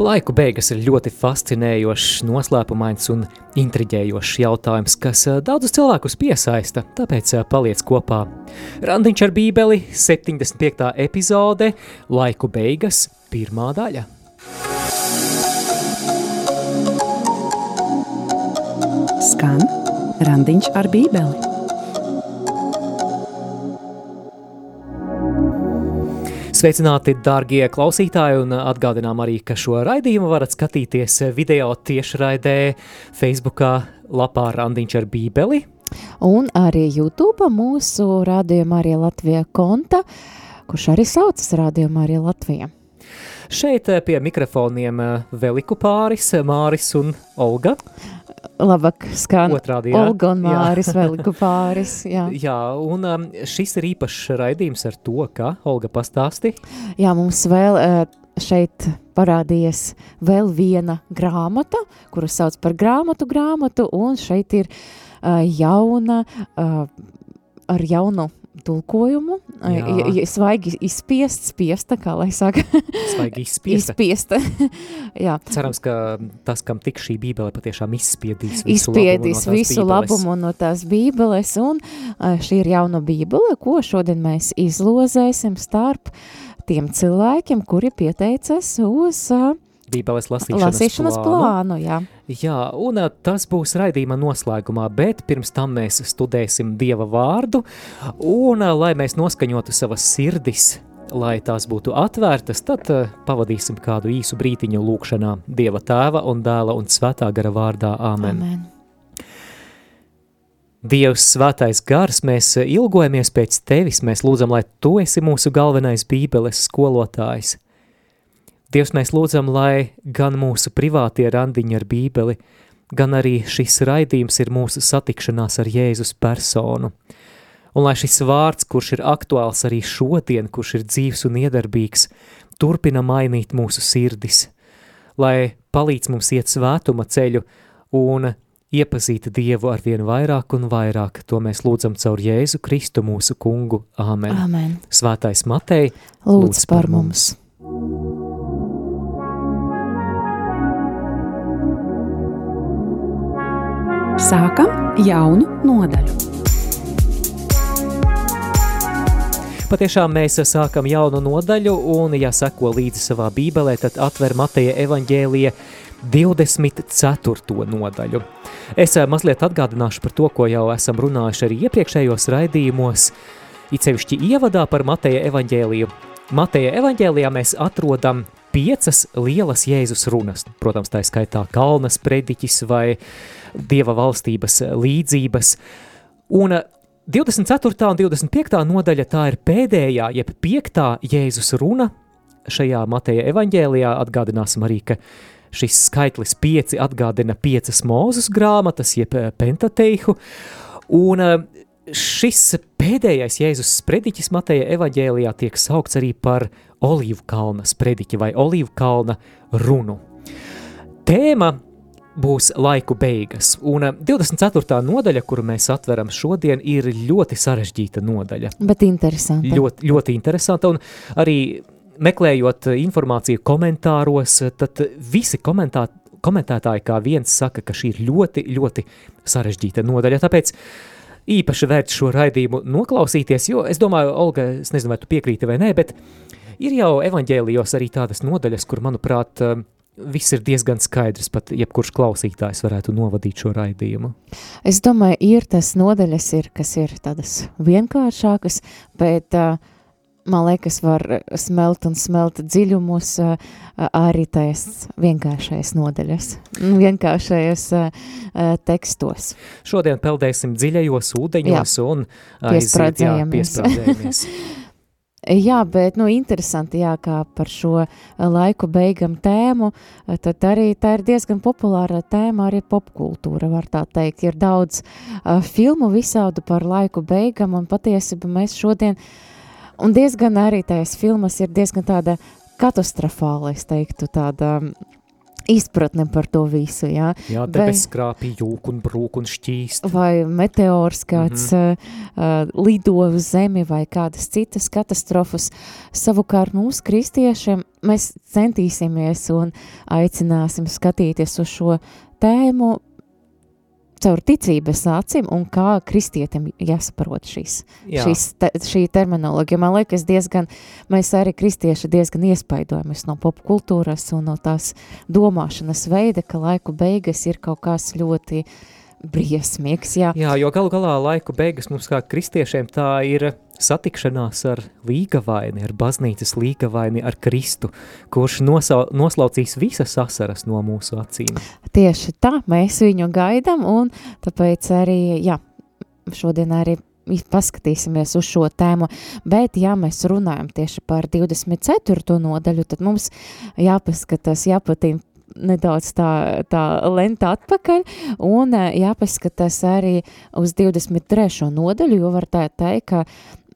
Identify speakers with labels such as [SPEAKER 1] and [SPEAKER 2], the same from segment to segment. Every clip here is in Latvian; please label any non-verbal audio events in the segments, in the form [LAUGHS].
[SPEAKER 1] Laiku beigas ir ļoti fascinējošs, noslēpumains un intriģējošs jautājums, kas eh, daudzus cilvēkus piesaista, tāpēc eh, paliec kopā. Randiņš ar bībeli, 75. epizode, Laiku beigas, pirmā daļa.
[SPEAKER 2] Skan Randiņš ar bībeli.
[SPEAKER 1] Sveicināti, darbie klausītāji, un atgādinām arī, ka šo raidījumu varat skatīties video tiešraidē, Facebook, lapā Randiņš ar Bībeli.
[SPEAKER 3] Un arī YouTube mūsu rādījumā arī Latvija konta, kurš arī saucas rādījumā arī Latvija.
[SPEAKER 1] Šeit pie mikrofoniem Veliku pāris, Māris un Olga
[SPEAKER 3] labāk skan
[SPEAKER 1] Otrādi, jā.
[SPEAKER 3] Olga un Māris Veliku pāris. Jā, [LAUGHS]
[SPEAKER 1] jā un um, šis ir īpašs raidījums ar to, ka Olga pastāsti.
[SPEAKER 3] Jā, mums vēl šeit parādījies vēl viena grāmata, kuru sauc par grāmatu grāmatu, un šeit ir jauna, ar jaunu tulkojumu, ja, svaigi izspiest, spiesta, kā lai saka.
[SPEAKER 1] svaigi izspiesta.
[SPEAKER 3] izspiesta. [LAUGHS] jā.
[SPEAKER 1] Cerams, ka tas, kam tik šī bībele patiešām izspiedīs
[SPEAKER 3] visu izspiedīs labumu no visu bībeles. labumu no tās bībeles, un šī ir jauna bībele, ko šodien mēs izlozēsim starp tiem cilvēkiem, kuri pieteicas uz uh,
[SPEAKER 1] Bībeles lasīšanas,
[SPEAKER 3] lasīšanas plānu. plānu jā.
[SPEAKER 1] jā, un tas būs raidījuma noslēgumā, bet pirms tam mēs studēsim Dieva vārdu, un lai mēs noskaņotu savas sirdis, lai tās būtu atvērtas, tad pavadīsim kādu īsu brītiņu lūkšanā Dieva tēva un dēla un svētā gara vārdā. Āmen. Amen. Dievs, svētais gars, mēs ilgojamies pēc tevis, mēs lūdzam, lai tu esi mūsu galvenais bībeles skolotājs – Dievs, mēs lūdzam, lai gan mūsu privātie randiņi ar bībeli, gan arī šis raidījums ir mūsu satikšanās ar Jēzus personu. Un lai šis vārds, kurš ir aktuāls arī šodien, kurš ir dzīves un iedarbīgs, turpina mainīt mūsu sirdis, lai palīdz mums iet svētuma ceļu un iepazīt Dievu ar vien vairāk un vairāk. To mēs lūdzam caur Jēzu Kristu mūsu kungu. Āmen.
[SPEAKER 3] Āmen.
[SPEAKER 1] Svētais Matei,
[SPEAKER 3] lūdz, lūdz par mums. mums.
[SPEAKER 2] Sākam jaunu nodaļu.
[SPEAKER 1] Patiešām mēs sākam jaunu nodaļu, un, ja seko līdzi savā bībelē, tad atver Mateja evaņģēlija 24. nodaļu. Es eh, mazliet atgādināšu par to, ko jau esam runājuši arī iepriekšējos raidījumos, it sevišķi ievadā par Mateja evaņģēliju. Mateja evaņģēlijā mēs atrodam piecas lielas Jēzus runas. Protams, tā ir skaitā kalnas prediķis vai dieva valstības līdzības. Un 24. un 25. nodaļa tā ir pēdējā, jeb piektā Jēzus runa šajā Mateja evaņģēlijā. Atgādināsim arī, ka šis skaitlis pieci atgādina piecas mūzus grāmatas, jeb pentateihu. Un šis pēdējais Jēzus sprediķis Mateja evaņģēlijā tiek saukts arī par Olīvu kalna sprediķi vai Olīvu kalna runu. Tēma būs laiku beigas, un 24. Eh, nodaļa, kuru mēs atveram šodien, ir ļoti sarežģīta nodaļa.
[SPEAKER 3] Bet interesanta.
[SPEAKER 1] Ļoti, ļoti interesanta, un arī meklējot informāciju komentāros, tad visi komentā, komentētāji kā viens saka, ka šī ir ļoti, ļoti sarežģīta nodaļa, tāpēc īpaši vērts šo raidījumu noklausīties, jo es domāju, Olga, es nezinu, vai tu piekrīti vai nē, bet ir jau evaņģēlijos arī tādas nodaļas, kur, manuprāt, viss ir diezgan skaidrs, pat jebkurš klausītājs varētu novadīt šo raidījumu.
[SPEAKER 3] Es domāju, ir tas nodaļas, ir, kas ir tādas vienkāršākas, bet uh, man liekas, var smelt un smelt dziļumus uh, arī tajās vienkāršais nodaļas, [LAUGHS] vienkāršais uh, tekstos.
[SPEAKER 1] Šodien peldēsim dziļajos ūdeņos jā, un aiziet, jā, piesprādzējamies. [LAUGHS]
[SPEAKER 3] Jā, bet nu, interesanti, jā, kā par šo laiku beigam tēmu, tad arī tā ir diezgan populāra tēma arī popkultūra, var tā teikt. Ir daudz uh, filmu visādu par laiku beigam, un patiesībā mēs šodien, un diezgan arī tās filmas ir diezgan tāda katastrofāla, es teiktu, tāda izpratne par to visu, jā.
[SPEAKER 1] Jā, debes skrāpī jūk un brūk un šķīst.
[SPEAKER 3] Vai meteors kāds mm -hmm. uh, lido uz zemi vai kādas citas katastrofas. Savukārt mūsu kristiešiem mēs centīsimies un aicināsim skatīties uz šo tēmu caur ticības acīm un kā kristietim jāsaprot šīs, Jā. šīs te, šī terminoloģija. Man liekas, diezgan, mēs arī kristieši diezgan iespaidojamies no popkultūras un no tās domāšanas veida, ka laiku beigas ir kaut kas ļoti briesmīgs. Jā,
[SPEAKER 1] jā jo galu galā laiku beigas mums kā kristiešiem tā ir satikšanās ar līgavaini, ar baznīcas līgavaini, ar Kristu, kurš nosau, noslaucīs visas asaras no mūsu acīm.
[SPEAKER 3] Tieši tā, mēs viņu gaidam, un tāpēc arī, jā, šodien arī paskatīsimies uz šo tēmu, bet ja mēs runājam tieši par 24. nodaļu, tad mums jāpaskatās, jāpatīm nedaudz tā, tā lenta atpakaļ, un jāpaskatās arī uz 23. nodaļu, jo var tā teikt, ka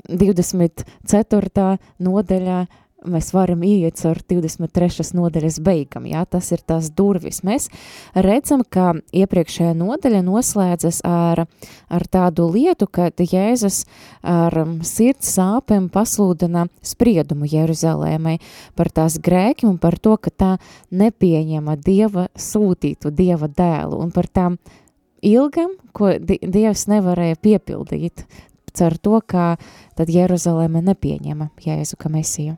[SPEAKER 3] 24. nodaļā mēs varam iet ar 23. nodaļas beigam, jā, tas ir tās durvis. Mēs redzam, ka iepriekšējā nodaļa noslēdzas ar, ar tādu lietu, ka Jēzus ar sirds sāpēm pasludina spriedumu Jeruzalēmai par tās grēki un par to, ka tā nepieņema Dieva sūtītu Dieva dēlu un par tām ilgam, ko Dievs nevarēja piepildīt caur to, ka tad Jeruzaleme nepieņema Jēzu kā mesiju.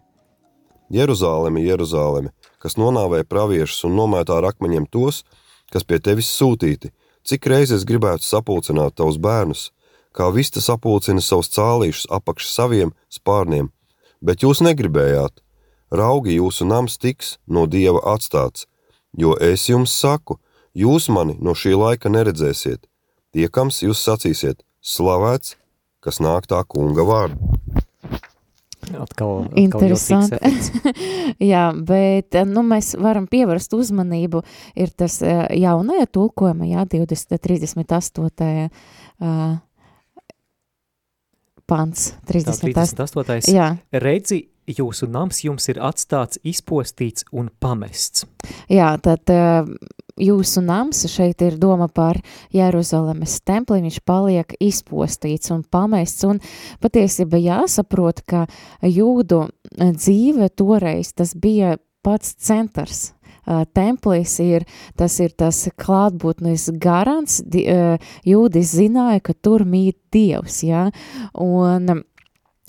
[SPEAKER 4] Jeruzaleme, Jeruzaleme, kas nonāvēja praviešus un nomētā ar akmeņiem tos, kas pie tevis sūtīti, cik reizes gribētu sapulcināt tavus bērnus, kā vista sapulcina savus cālīšus apakš saviem spārniem, bet jūs negribējāt. Raugi jūsu nams tiks no Dieva atstāts, jo es jums saku, jūs mani no šī laika neredzēsiet. Tiekams jūs sacīsiet, slavēts kas nāk tā kunga vārdu.
[SPEAKER 1] Atkal, atkal
[SPEAKER 3] Interesanti. [LAUGHS] Jā, bet nu, mēs varam pievērst uzmanību, ir tas jaunajā tulkojuma, jā, 20, 38. Uh, pants, 38.
[SPEAKER 1] Tā, 38. Jā. Redzi, jūsu nams jums ir atstāts, izpostīts un pamests.
[SPEAKER 3] Jā, tad uh, jūsu nams, šeit ir doma par Jeruzalemes templi, viņš paliek izpostīts un pamests, un patiesība jāsaprot, ka jūdu dzīve toreiz tas bija pats centrs. Templis ir, tas ir tas klātbūtnes garants, jūdi zināja, ka tur mīt Dievs, ja, un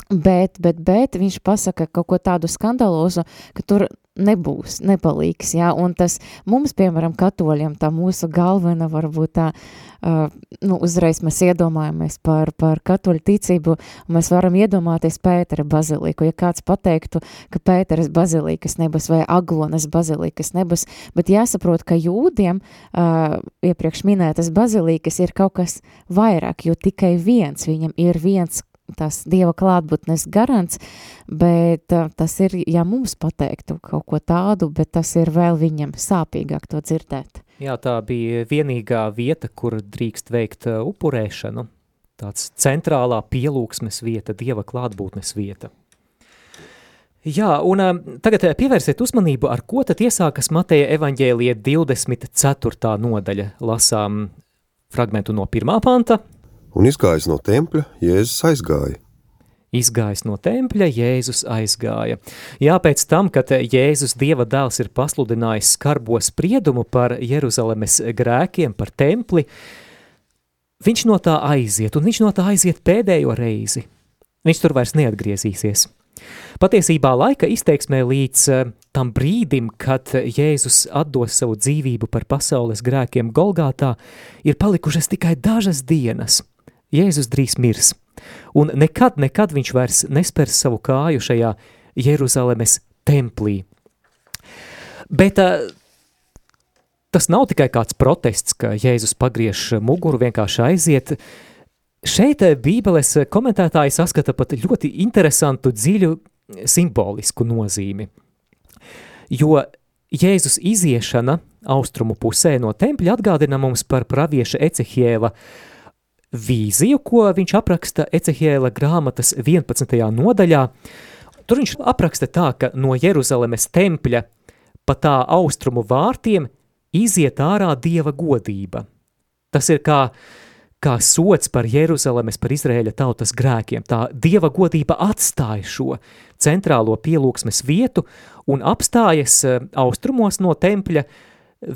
[SPEAKER 3] Bet, bet, bet viņš pasaka kaut ko tādu skandalozu, ka tur nebūs, nepaliks, jā, un tas mums, piemēram, katoļiem, tā mūsu galvena varbūt tā, uh, nu, uzreiz mēs iedomājamies par, par katoļu ticību, mēs varam iedomāties Pētera baziliku, ja kāds pateiktu, ka Pēteras bazilikas nebūs vai Aglonas bazilikas nebūs, bet jāsaprot, ka jūdiem uh, iepriekš minētas bazilikas ir kaut kas vairāk, jo tikai viens, viņam ir viens tas Dieva klātbūtnes garants, bet uh, tas ir, ja mums pateiktu kaut ko tādu, bet tas ir vēl viņam sāpīgāk to dzirdēt.
[SPEAKER 1] Jā, tā bija vienīgā vieta, kur drīkst veikt uh, upurēšanu, tāds centrālā pielūgsmes vieta, Dieva klātbūtnes vieta. Jā, un uh, tagad pievērsiet uzmanību, ar ko tad iesākas Mateja evaņģēlija 24. nodaļa. Lasām fragmentu no pirmā panta,
[SPEAKER 4] un izgājis no tempļa, Jēzus aizgāja.
[SPEAKER 1] Izgājis no tempļa, Jēzus aizgāja. Jā, pēc tam, kad Jēzus Dieva dēls ir pasludinājis skarbo spriedumu par Jeruzalemes grēkiem, par templi, viņš no tā aiziet, un viņš no tā aiziet pēdējo reizi. Viņš tur vairs neatgriezīsies. Patiesībā laika izteiksmē līdz uh, tam brīdim, kad Jēzus atdos savu dzīvību par pasaules grēkiem Golgātā, ir palikušas tikai dažas dienas – Jēzus drīz mirs, un nekad, nekad viņš vairs nespers savu kāju šajā Jeruzalemes templī. Bet uh, tas nav tikai kāds protests, ka Jēzus pagriež muguru, vienkārši aiziet. Šeit Bībeles komentētāji saskata pat ļoti interesantu, dziļu simbolisku nozīmi. Jo Jēzus iziešana austrumu pusē no tempļa atgādina mums par pravieša Ecehiela uh, vīziju, ko viņš apraksta Ecehiela grāmatas 11. nodaļā. Tur viņš apraksta tā, ka no Jeruzalemes tempļa pa tā austrumu vārtiem iziet ārā Dieva godība. Tas ir kā, kā sots par Jeruzalemes, par Izraēļa tautas grēkiem. Tā Dieva godība atstāja šo centrālo pielūgsmes vietu un apstājas eh, austrumos no tempļa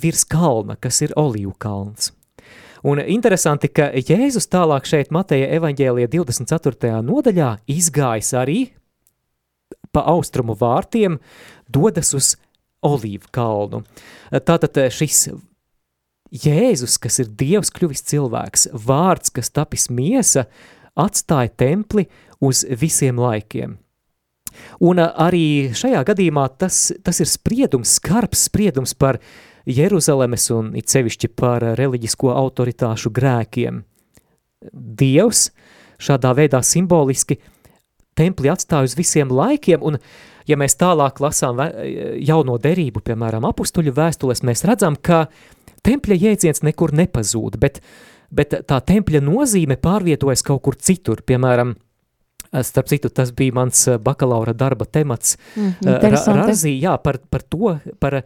[SPEAKER 1] virs kalna, kas ir Olīvu kalns. Un interesanti, ka Jēzus tālāk šeit Mateja evaņģēlija 24. nodaļā izgājis arī pa austrumu vārtiem, dodas uz Olīvu kalnu. Tātad šis Jēzus, kas ir Dievs kļuvis cilvēks, vārds, kas tapis miesa, atstāja templi uz visiem laikiem. Un arī šajā gadījumā tas, tas ir spriedums, skarbs spriedums par Jeruzalemes un it sevišķi par reliģisko autoritāšu grēkiem. Dievs šādā veidā simboliski templi atstāja uz visiem laikiem, un ja mēs tālāk lasām jauno derību, piemēram, apustuļu vēstules, mēs redzam, ka tempļa jēdziens nekur nepazūd, bet, bet tā tempļa nozīme pārvietojas kaut kur citur, piemēram, Starp citu, tas bija mans bakalaura darba temats.
[SPEAKER 3] Mm,
[SPEAKER 1] Razī, jā, par, par to, par uh,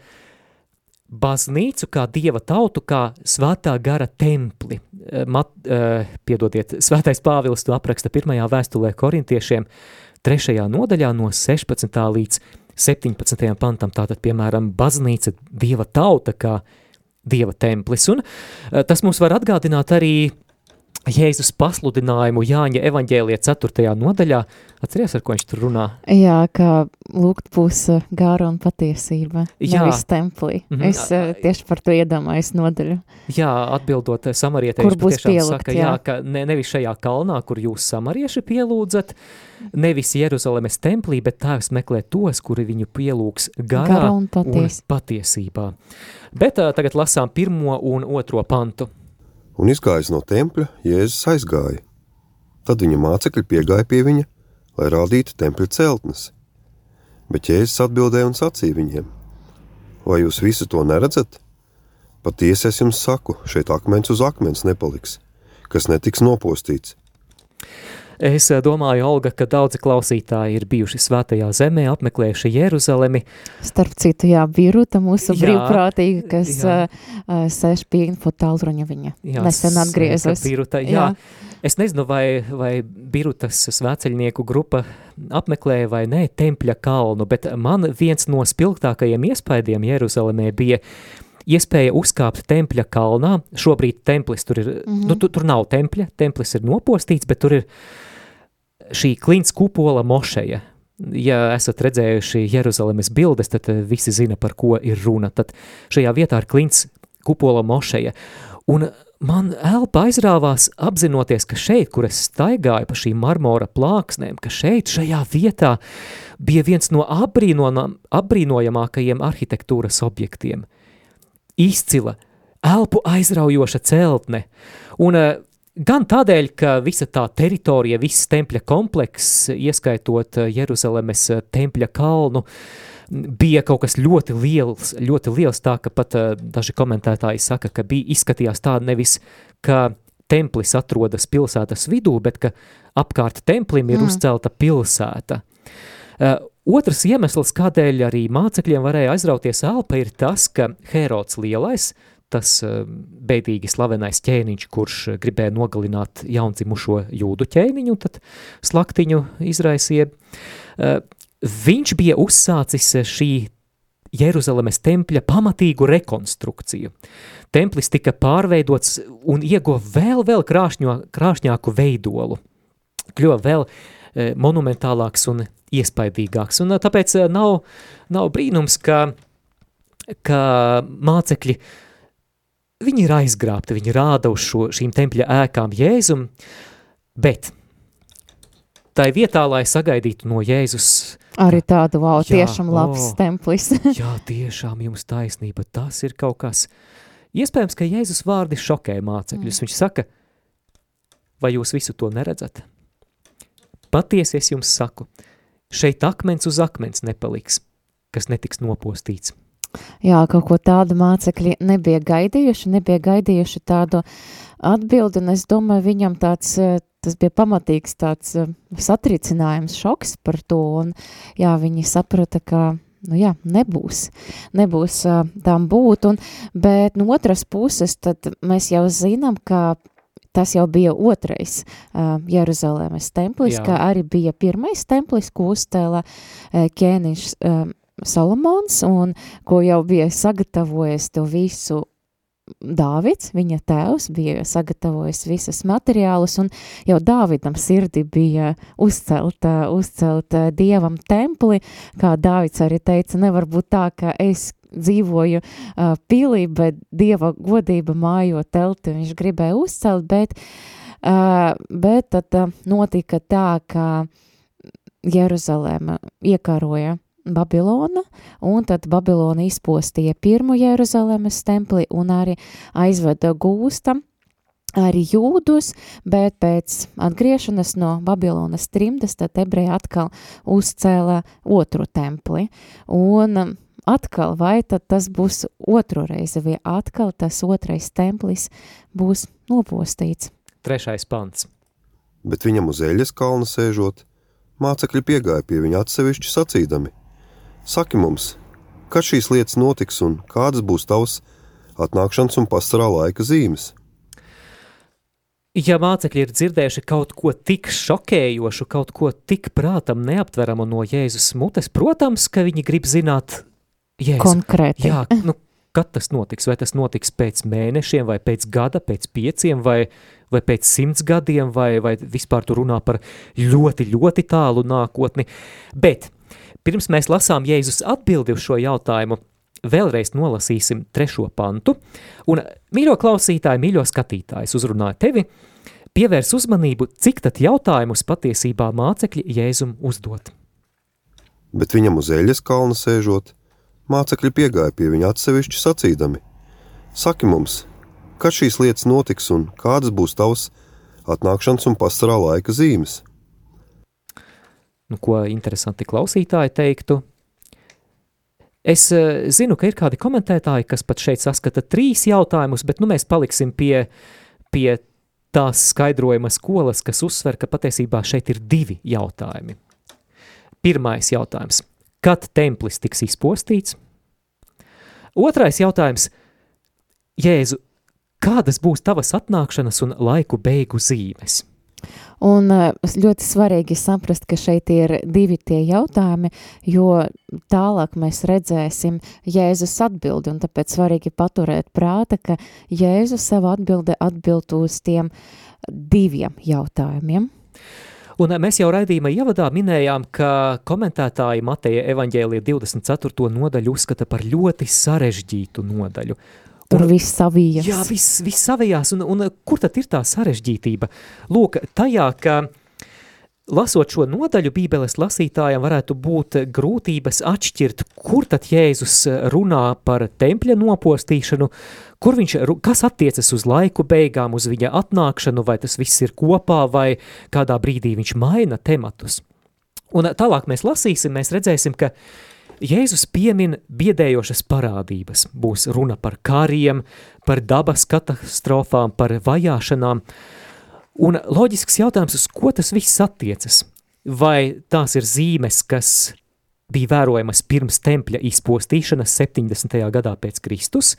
[SPEAKER 1] baznīcu kā dieva tautu, kā svētā gara templi. Eh, mat, uh, piedodiet, svētais Pāvils to apraksta pirmajā vēstulē korintiešiem, trešajā nodaļā no 16. līdz 17. pantam, tātad, piemēram, baznīca dieva tauta kā dieva templis, un uh, tas mums var atgādināt arī Jēzus pasludinājumu Jāņa evaņģēlija 4. nodaļā. Atceries, ar ko viņš tur runā?
[SPEAKER 3] Jā, kā lūgt būs gāra un patiesība, Jā. nevis templī. Mm -hmm. Es uh, tieši par to iedomājos nodaļu.
[SPEAKER 1] Jā, atbildot samarietēji,
[SPEAKER 3] kur būs pielikt,
[SPEAKER 1] saka, jā. jā, ka ne, nevis šajā kalnā, kur jūs samarieši pielūdzat, nevis Jeruzalemes templī, bet tēvs meklē tos, kuri viņu pielūgs garā Gara un, paties. un patiesībā. Bet uh, tagad lasām pirmo un otro pantu
[SPEAKER 4] un izgājis no tempļa, Jēzus aizgāja. Tad viņa mācekļi piegāja pie viņa, lai rādītu tempļa celtnes. Bet Jēzus atbildēja un sacīja viņiem: Vai jūs visu to neredzat? Patiesi es jums saku, šeit akmens uz akmens nepaliks, kas netiks nopostīts.
[SPEAKER 1] Es eh, domāju, Olga, ka daudzi klausītāji ir bijuši svētajā zemē, apmeklējuši Jeruzalemi.
[SPEAKER 3] Starp citu, jā, Biruta mūsu jā, brīvprātīga, kas jā. uh, sēž pie info tālruņa viņa. Jā, nesen atgriezos.
[SPEAKER 1] Biruta, jā. jā. Es nezinu, vai, vai Birutas svēceļnieku grupa apmeklēja vai nē tempļa kalnu, bet man viens no spilgtākajiem iespaidiem Jeruzalemē bija iespēja uzkāpt tempļa kalnā. Šobrīd templis tur ir, mm -hmm. nu, tu, tur nav tempļa, templis ir nopostīts, bet tur ir šī klints kupola mošeja. Ja esat redzējuši Jeruzalemes bildes, tad eh, visi zina, par ko ir runa. Tad šajā vietā ir klints kupola mošeja. Un man elpa aizrāvās apzinoties, ka šeit, kur es staigāju pa šīm marmora plāksnēm, ka šeit, šajā vietā bija viens no apbrīnojamākajiem arhitektūras objektiem – izcila, elpu aizraujoša celtne. Un uh, gan tādēļ, ka visa tā teritorija, viss tempļa komplekss, ieskaitot uh, Jeruzalemes uh, tempļa kalnu, bija kaut kas ļoti liels, ļoti liels tā, ka pat daži komentētāji saka, ka bija izskatījās tā nevis, ka templis atrodas pilsētas vidū, bet ka apkārt templim ir mm. uzcelta pilsēta. Otrs iemesls, kādēļ arī mācekļiem varēja aizrauties elpa, ir tas, ka Herods lielais, tas eh, beidīgi slavenais ķēniņš, kurš gribēja nogalināt jaundzimušo jūdu ķēniņu, tad slaktiņu izraisīja, eh, viņš bija uzsācis šī Jeruzalemes tempļa pamatīgu rekonstrukciju. Templis tika pārveidots un ieguva vēl, vēl krāšņo, krāšņāku veidolu. Kļuva vēl e, monumentālāks un iespaidīgāks. Un tāpēc nav, nav brīnums, ka, ka mācekļi viņi ir aizgrābti, viņi rāda uz šo, šīm tempļa ēkām Jēzum, bet tai vietā, lai sagaidītu no Jēzus
[SPEAKER 3] Arī tādu, wow, jā, tiešām labs oh, templis. [LAUGHS]
[SPEAKER 1] jā, tiešām jums taisnība, tas ir kaut kas. Iespējams, ka Jēzus vārdi šokē mācekļus. Mm. Viņš saka, vai jūs visu to neredzat? Patiesi es jums saku, šeit akmens uz akmens nepaliks, kas netiks nopostīts.
[SPEAKER 3] Jā, kaut ko tādu mācekļi nebija gaidījuši, nebija gaidījuši tādu atbildi, un es domāju, viņam tāds, eh, tas bija pamatīgs tāds eh, satricinājums, šoks par to, un jā, viņi saprata, ka nu jā, nebūs, nebūs uh, tām būt, un, bet no otras puses, tad mēs jau zinām, ka tas jau bija otrais uh, Jeruzalemes templis,
[SPEAKER 1] Jā.
[SPEAKER 3] kā arī bija pirmais templis, ko uzcēla uh, ķēniņš uh, Solomons, un ko jau bija sagatavojis to visu Dāvids, viņa tēvs, bija sagatavojis visas materiālus, un jau Dāvidam sirdi bija uzcelta, uzcelta dievam templi, kā Dāvids arī teica, nevar būt tā, ka es dzīvoju uh, pilī, bet dieva godība mājo telti, viņš gribēja uzcelt, bet, uh, bet tad uh, notika tā, ka Jeruzalēma iekaroja Babilona, un tad Babilona izpostīja pirmo Jeruzalemes templi un arī aizveda gūstam arī jūdus, bet pēc atgriešanas no Babilonas trimdas, tad ebreji atkal uzcēla otru templi. Un atkal, vai tad tas būs otru reizi, vai atkal tas otrais templis būs nopostīts.
[SPEAKER 1] Trešais pants.
[SPEAKER 4] Bet viņam uz eļas kalna sēžot, mācekļi piegāja pie viņa atsevišķi sacīdami: Saki mums, kad šīs lietas notiks un kādas būs tavas atnākšanas un pastarā laika zīmes?
[SPEAKER 1] Ja mācekļi ir dzirdējuši kaut ko tik šokējošu, kaut ko tik prātam neaptveramu no Jēzus mutes, protams, ka viņi grib zināt, Jēzu,
[SPEAKER 3] Konkrēti.
[SPEAKER 1] jā, nu, kad tas notiks, vai tas notiks pēc mēnešiem, vai pēc gada, pēc pieciem, vai, vai pēc simts gadiem, vai, vai vispār tu runā par ļoti, ļoti tālu nākotni. Bet pirms mēs lasām Jēzus atbildi uz šo jautājumu, vēlreiz nolasīsim trešo pantu, un mīļo klausītāji, mīļo skatītājs uzrunāja tevi, pievērs uzmanību, cik tad jautājumus patiesībā mācekļi Jēzum uzdot.
[SPEAKER 4] Bet viņam uz eļas kalna sēžot, mācekļi piegāja pie viņa atsevišķi sacīdami: Saki mums, kad šīs lietas notiks un kādas būs tavas atnākšanas un pastarā laika zīmes?
[SPEAKER 1] Nu, ko interesanti klausītāji teiktu? Es uh, zinu, ka ir kādi komentētāji, kas pat šeit saskata trīs jautājumus, bet nu, mēs paliksim pie, pie tās skaidrojuma skolas, kas uzsver, ka patiesībā šeit ir divi jautājumi. Pirmais jautājums – kad templis tiks izpostīts? Otrais jautājums – Jēzu, kādas būs tavas atnākšanas un laiku beigu zīmes?
[SPEAKER 3] Un eh, ļoti svarīgi saprast, ka šeit ir divi tie jautājumi, jo tālāk mēs redzēsim Jēzus atbildi, un tāpēc svarīgi paturēt prāta, ka Jēzus savu atbildi atbild uz tiem diviem jautājumiem.
[SPEAKER 1] Un eh, mēs jau raidījuma ievadā minējām, ka komentētāji Mateja evaņģēlija 24. nodaļu uzskata par ļoti sarežģītu nodaļu.
[SPEAKER 3] Tur
[SPEAKER 1] Un-
[SPEAKER 3] viss savijas.
[SPEAKER 1] Jā, viss, viss savējās, un, un kur tad ir tā sarežģītība? Lūk, tajā, ka lasot šo nodaļu bībeles lasītājiem varētu būt grūtības atšķirt, kur tad Jēzus runā par tempļa nopostīšanu, kur viņš, kas attiecas uz laiku beigām, uz viņa atnākšanu, vai tas viss ir kopā, vai kādā brīdī viņš maina tematus. Un tālāk mēs lasīsim, mēs redzēsim, ka Jēzus piemin biedējošas parādības. Būs runa par kariem, par dabas katastrofām, par vajāšanām. Un loģisks jautājums, uz ko tas viss attiecas? Vai tās ir zīmes, kas bija vērojamas pirms tempļa izpostīšanas 70. gadā pēc Kristus,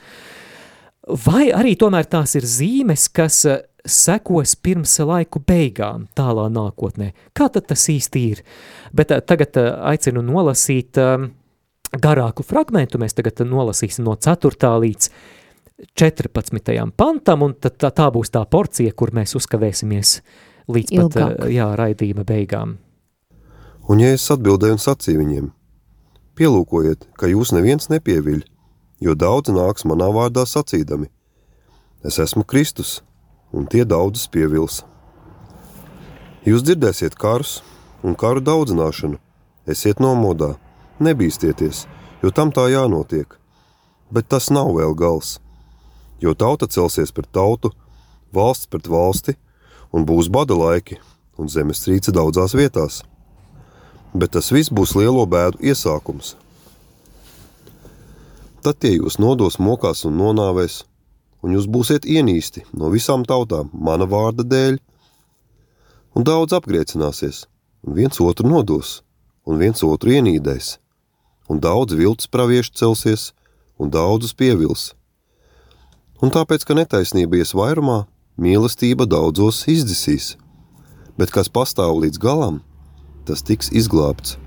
[SPEAKER 1] vai arī tomēr tās ir zīmes, kas eh, sekos pirms laiku beigām tālā nākotnē? Kā tad tas īsti ir? Bet eh, tagad eh, aicinu nolasīt garāku fragmentu, mēs tagad nolasīsim no 4. līdz 14. pantam, un tad tā, tā būs tā porcija, kur mēs uzkavēsimies līdz pat
[SPEAKER 3] Ilgāk.
[SPEAKER 1] eh, jā, raidījuma beigām.
[SPEAKER 4] Un Jēzus atbildēja un sacīja viņiem: Pielūkojiet, ka jūs neviens nepieviļ, jo daudz nāks manā vārdā sacīdami: Es esmu Kristus, un tie daudzus pievils. Jūs dzirdēsiet karus un karu daudzināšanu, esiet nomodā, nebīsties, jo tam tā jānotiek. Bet tas nav vēl gals, jo tauta celsies pret tautu, valsts pret valsti, un būs bada laiki un zemestrīce daudzās vietās bet tas viss būs lielo bēdu iesākums. Tad tie jūs nodos mokās un nonāvēs, un jūs būsiet ienīsti no visām tautām mana vārda dēļ, un daudz apgriecināsies, un viens otru nodos, un viens otru ienīdēs. un daudz viltus praviešu celsies, un daudzus pievils. Un tāpēc, ka netaisnība ies vairumā, mīlestība daudzos izdzisīs, bet kas pastāv līdz galam, tas tiks izglābts.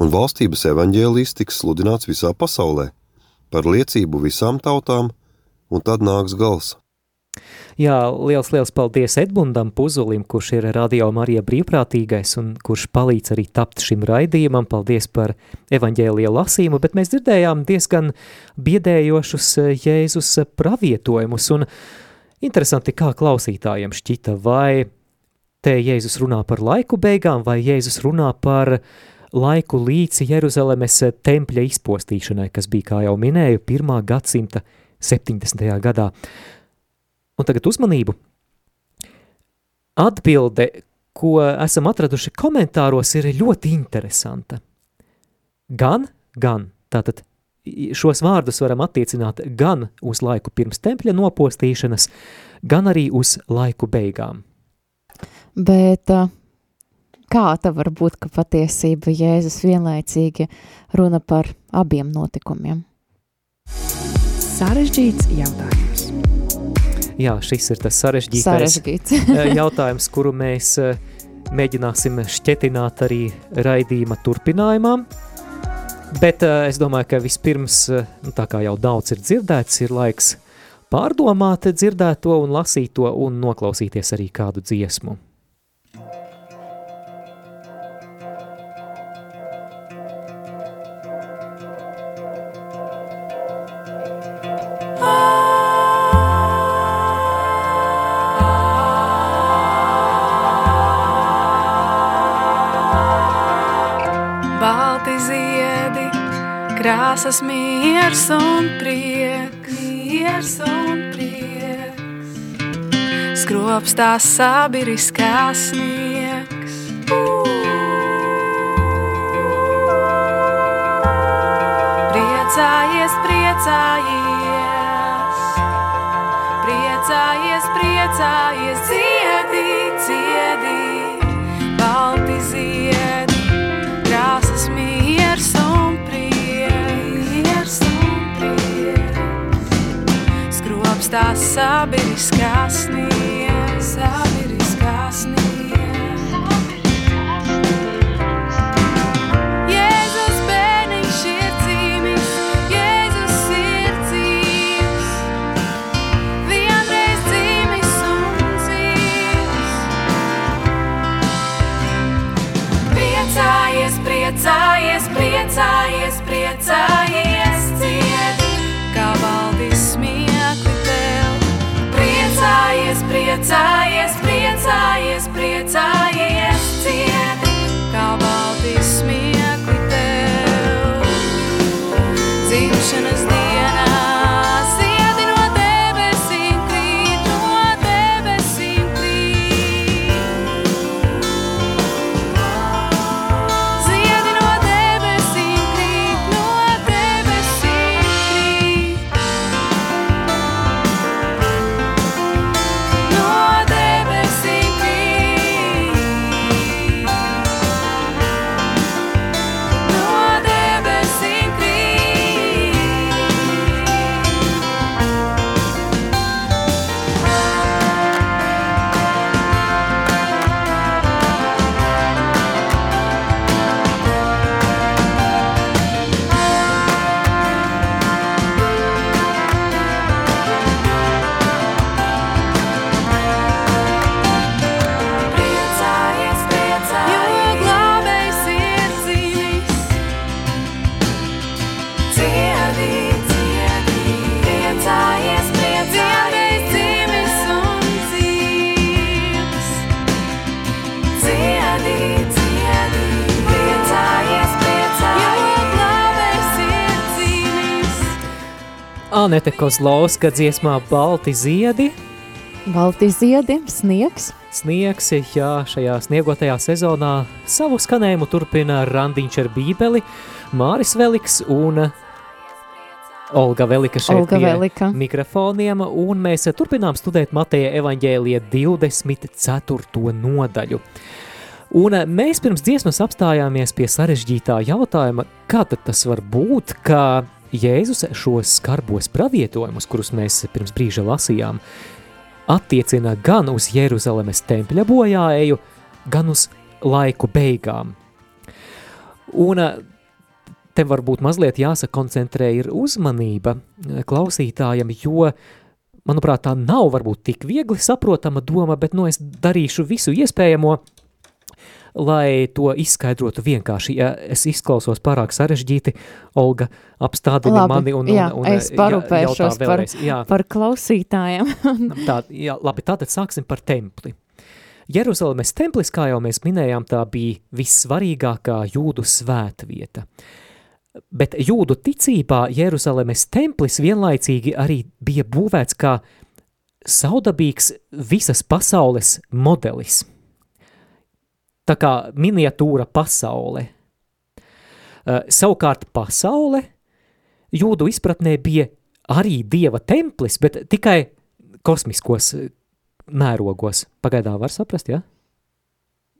[SPEAKER 4] Un valstības evaņģēlīs tiks sludināts visā pasaulē, par liecību visām tautām, un tad nāks gals.
[SPEAKER 1] Jā, liels, liels paldies Edmundam Puzulim, kurš ir Radio Marija brīvprātīgais un kurš palīdz arī tapt šim raidījumam. Paldies par evaņģēlija lasījumu, bet mēs dzirdējām diezgan biedējošus eh, Jēzus pravietojumus un interesanti, kā klausītājiem šķita, vai te Jēzus runā par laiku beigām, vai Jēzus runā par laiku līdz Jeruzalemes tempļa izpostīšanai, kas bija, kā jau minēju, pirmā gadsimta 70. gadā. Un tagad uzmanību. Atbilde, ko esam atraduši komentāros, ir ļoti interesanta. Gan, gan, tātad šos vārdus varam attiecināt gan uz laiku pirms tempļa nopostīšanas, gan arī uz laiku beigām.
[SPEAKER 3] Bet kā tā var būt, ka patiesība Jēzus vienlaicīgi runa par abiem notikumiem?
[SPEAKER 2] Sarežģīts jautājums.
[SPEAKER 1] Jā, šis ir tas sarežģītais
[SPEAKER 3] Sarežģīts. [LAUGHS]
[SPEAKER 1] eh, jautājums, kuru mēs eh, mēģināsim šķetināt arī raidījuma turpinājumā. Bet eh, es domāju, ka vispirms, nu, tā kā jau daudz ir dzirdēts, ir laiks pārdomāt dzirdēto un lasīt to un noklausīties arī kādu dziesmu.
[SPEAKER 5] Krāsas miers un prieks, miers un prieks. Skropstās sabiriskās sniegs. Priecājies, priecājies, priecājies, priecājies, dziedi, Skropstās sabiriskās
[SPEAKER 1] Anete Kozlovska dziesmā Balti ziedi,
[SPEAKER 3] Balti ziedi, sniegs.
[SPEAKER 1] sniegs, jā, šajā sniegotajā sezonā savu skanējumu turpina Randiņš ar bībeli, Māris Veliks un Olga Velika šeit
[SPEAKER 3] Olga Velika.
[SPEAKER 1] mikrofoniem, un mēs turpinām studēt Mateja evaņģēlija 24. nodaļu. Un mēs pirms dziesmas apstājāmies pie sarežģītā jautājuma, kā tad tas var būt, ka Jēzus šos skarbos pravietojumus, kurus mēs pirms brīža lasījām, attiecina gan uz Jeruzalemes tempļa bojāēju, gan uz laiku beigām. Un eh, te varbūt mazliet jāsakoncentrē ir uzmanība eh, klausītājam, jo, manuprāt, tā nav varbūt tik viegli saprotama doma, bet nu es darīšu visu iespējamo, lai to izskaidrotu vienkārši. Ja es izklausos pārāk sarežģīti, Olga apstādina
[SPEAKER 3] Labi,
[SPEAKER 1] mani un,
[SPEAKER 3] jā,
[SPEAKER 1] un, un
[SPEAKER 3] es parūpēšos par-.
[SPEAKER 1] Jā,
[SPEAKER 3] Par klausītājiem. [LAUGHS]
[SPEAKER 1] tā, jā, labi, tātad sāksim par templi. Jeruzalemes templis, kā jau mēs minējām, tā bija vissvarīgākā jūdu svētvieta. Bet jūdu ticībā Jeruzalemes templis vienlaicīgi arī bija būvēts kā saudabīgs visas pasaules modelis. Tā kā miniatūra pasaule. Uh, savukārt pasaule jūdu izpratnē bija arī dieva templis, bet tikai kosmiskos eh, mērogos. Pagaidā var saprast, ja?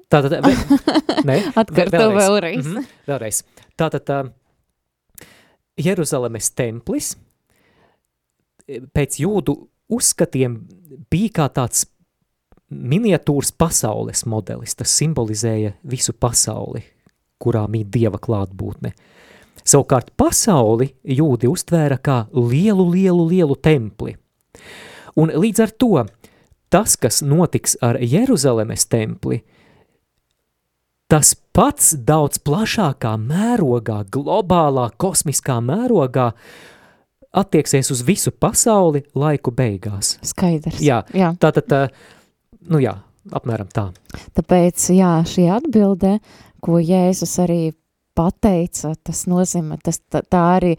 [SPEAKER 1] Tātad, ve, [LAUGHS] ne,
[SPEAKER 3] Atkārto vēlreiz.
[SPEAKER 1] Mhm, vēlreiz. Tātad, uh, Jeruzalemes templis eh, pēc jūdu uzskatiem bija kā tāds miniatūras pasaules modelis. Tas simbolizēja visu pasauli, kurā mīt dieva klātbūtne. Savukārt pasauli jūdi uztvēra kā lielu, lielu, lielu templi. Un līdz ar to tas, kas notiks ar Jeruzalemes templi, tas pats daudz plašākā mērogā, globālā, kosmiskā mērogā attieksies uz visu pasauli laiku beigās.
[SPEAKER 3] Skaidrs.
[SPEAKER 1] Jā.
[SPEAKER 3] jā.
[SPEAKER 1] Tātad, tā, nu jā, apmēram tā.
[SPEAKER 3] Tāpēc, jā, šī atbilde, ko Jēzus arī pateica, tas nozīmē, tas tā, tā arī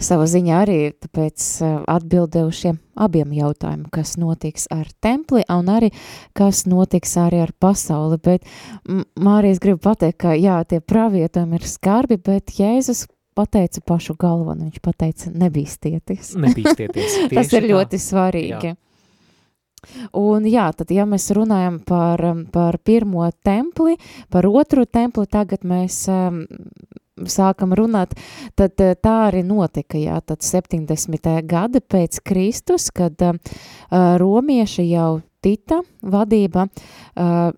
[SPEAKER 3] sava ziņā arī tāpēc eh, atbilde uz šiem abiem jautājumiem, kas notiks ar templi un arī kas notiks arī ar pasauli, bet Mārijas gribu pateikt, ka jā, tie pravietojumi ir skarbi, bet Jēzus pateica pašu galveno, viņš pateica nebīstieties.
[SPEAKER 1] Nebīstieties. [LAUGHS]
[SPEAKER 3] Tas ir
[SPEAKER 1] tā.
[SPEAKER 3] ļoti svarīgi. Un jā, tad, ja mēs runājam par, um, par pirmo templi, par otro templi, tagad mēs um, sākam runāt, tad uh, tā arī notika, jā, tad 70. gada pēc Kristus, kad uh, romieši jau Tita vadība uh,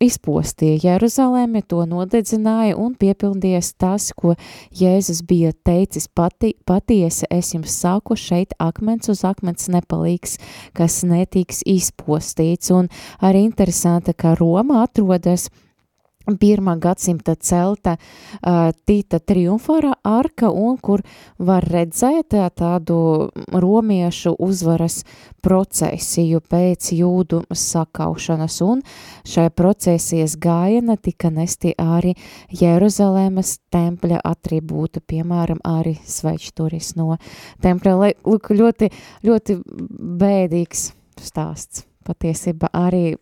[SPEAKER 3] izpostīja Jeruzalemi, to nodedzināja un piepildījās tas, ko Jēzus bija teicis pati, patiesi, es jums saku, šeit akmens uz akmens nepalīgs, kas netiks izpostīts. Un arī interesanti, ka Roma atrodas pirmā gadsimta celta uh, Tīta triumfāra arka un kur var redzēt uh, tādu romiešu uzvaras procesiju pēc jūdu sakaušanas un šai procesijas gājiena tika nesti arī Jeruzalemes tempļa atribūtu, piemēram, arī svečturis no tempļa. Lūk, ļoti, ļoti bēdīgs stāsts. Patiesībā arī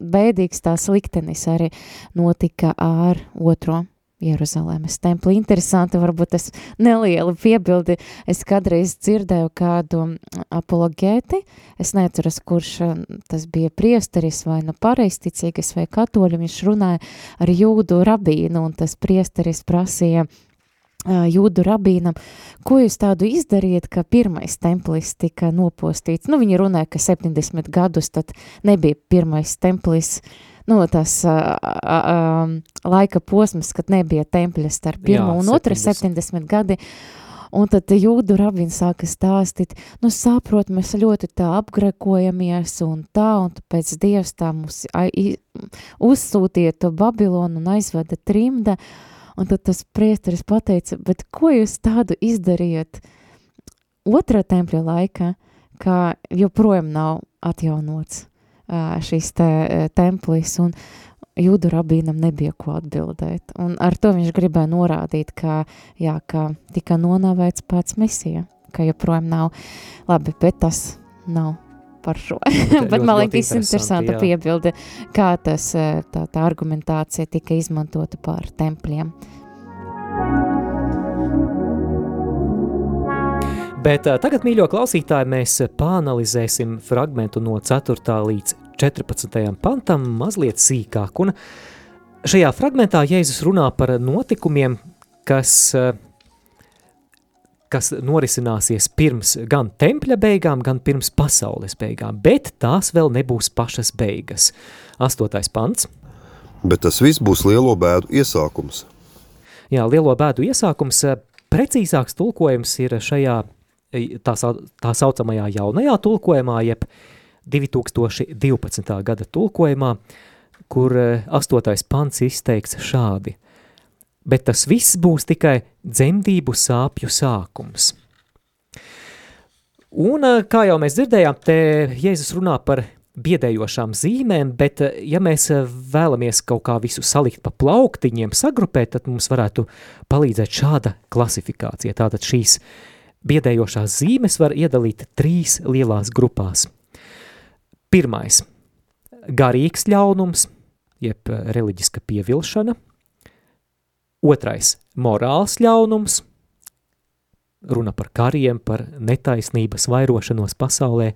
[SPEAKER 3] bēdīgs tās liktenis arī notika ar otro Jeruzalemes templi. Interesanti, varbūt tas neliela piebildi. Es kādreiz dzirdēju kādu apologēti, es neatceros, kurš tas bija priesteris vai nu pareisticīgas vai katoļi, viņš runāja ar jūdu rabīnu, un tas priesteris prasīja ā, jūdu rabīnam, ko jūs tādu izdariet, ka pirmais templis tika nopostīts. Nu, viņi runāja, ka 70 gadus tad nebija pirmais templis, nu, tas uh, uh, laika posms, kad nebija tempļa starp pirmo
[SPEAKER 1] Jā,
[SPEAKER 3] un otru
[SPEAKER 1] 70.
[SPEAKER 3] 70 gadi. Un tad jūdu rabīns sāka stāstīt, nu, saprot, mēs ļoti tā apgrekojamies un tā, un pēc dievs tā mums uzsūtīja to Babilonu un aizveda trimda, Un tad tas priesteris pateica, bet ko jūs tādu izdarījat otrā tempļa laikā, kā joprojām nav atjaunots ā, šis te templis, un jūdu rabīnam nebija ko atbildēt. Un ar to viņš gribēja norādīt, ka, jā, ka tika nonāvēts pats mesija, ka joprojām nav labi, bet tas nav par šo. [LAUGHS] Bet man liekas, interesanta
[SPEAKER 1] jā.
[SPEAKER 3] piebilde, kā tas, ā, tā, tā argumentācija tika izmantota par tempļiem.
[SPEAKER 1] Bet uh, tagad, mīļo klausītāji, mēs pāanalizēsim fragmentu no 4. līdz 14. pantam mazliet sīkāk. Un Šajā fragmentā Jēzus runā par notikumiem, kas, eh, kas norisināsies pirms gan tempļa beigām, gan pirms pasaules beigām, bet tās vēl nebūs pašas beigas. Astotais pants.
[SPEAKER 4] Bet tas viss būs lielo bēdu iesākums.
[SPEAKER 1] Jā, lielo bēdu iesākums, precīzāks tulkojums ir šajā tā, tā saucamajā jaunajā tulkojumā, jeb 2012. gada tulkojumā, kur eh, astotais pants izteikts šādi. Bet tas viss būs tikai dzemdību sāpju sākums. Un, eh, kā jau mēs dzirdējām, te Jēzus runā par biedējošām zīmēm, bet eh, ja mēs eh, vēlamies kaut kā visu salikt pa plauktiņiem, sagrupēt, tad mums varētu palīdzēt šāda klasifikācija. Tātad šīs biedējošās zīmes var iedalīt trīs lielās grupās. Pirmais – garīgs ļaunums, jeb reliģiska pievilšana. Otrais – morāls ļaunums, runa par kariem, par netaisnības vairošanos pasaulē.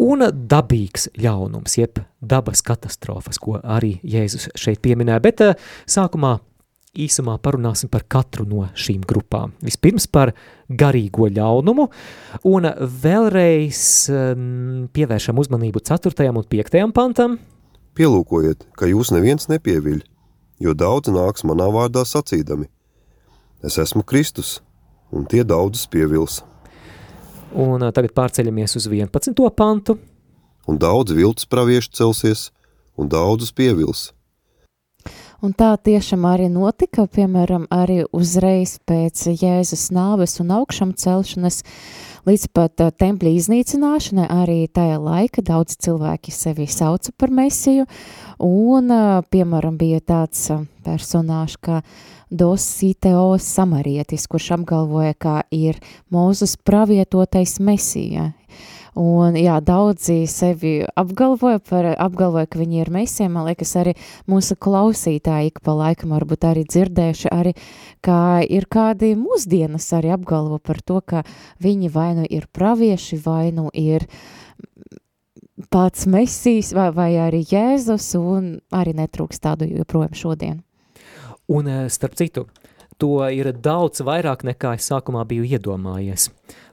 [SPEAKER 1] Un dabīgs ļaunums, jeb dabas katastrofas, ko arī Jēzus šeit pieminēja. Bet eh, sākumā īsumā parunāsim par katru no šīm grupām. Vispirms par garīgo ļaunumu, un vēlreiz mm, pievēršam uzmanību 4. un 5. pantam.
[SPEAKER 4] Pielūkojiet, ka jūs neviens nepieviļ, jo daudz nāks manā vārdā sacīdami. Es esmu Kristus, un tie daudzus pievils,
[SPEAKER 1] Un tagad pārceļamies uz 11. pantu.
[SPEAKER 4] un daudz viltus praviešu celsies, un daudzus pievils.
[SPEAKER 3] Un tā tiešām arī notika, piemēram, arī uzreiz pēc Jēzus nāves un augšām celšanas, līdz pat uh, tempļa iznīcināšanai, arī tajā laika daudz cilvēki sevi sauca par mesiju, un, uh, piemēram, bija tāds uh, personāžs kā Dositeo samarietis, kurš apgalvoja, ka ir Mūzes pravietotais mesija, Un, jā, daudzi sevi apgalvoja, par, apgalvoja, ka viņi ir mesija. Man liekas, arī mūsu klausītāji ik pa laikam varbūt arī dzirdējuši, arī, ka ir kādi mūsdienas arī apgalvo par to, ka viņi vai nu ir pravieši, vai nu ir pats mesijs, vai, vai arī Jēzus, un arī netrūks tādu joprojām šodien.
[SPEAKER 1] Un eh, starp citu, to ir daudz vairāk nekā es sākumā biju iedomājies.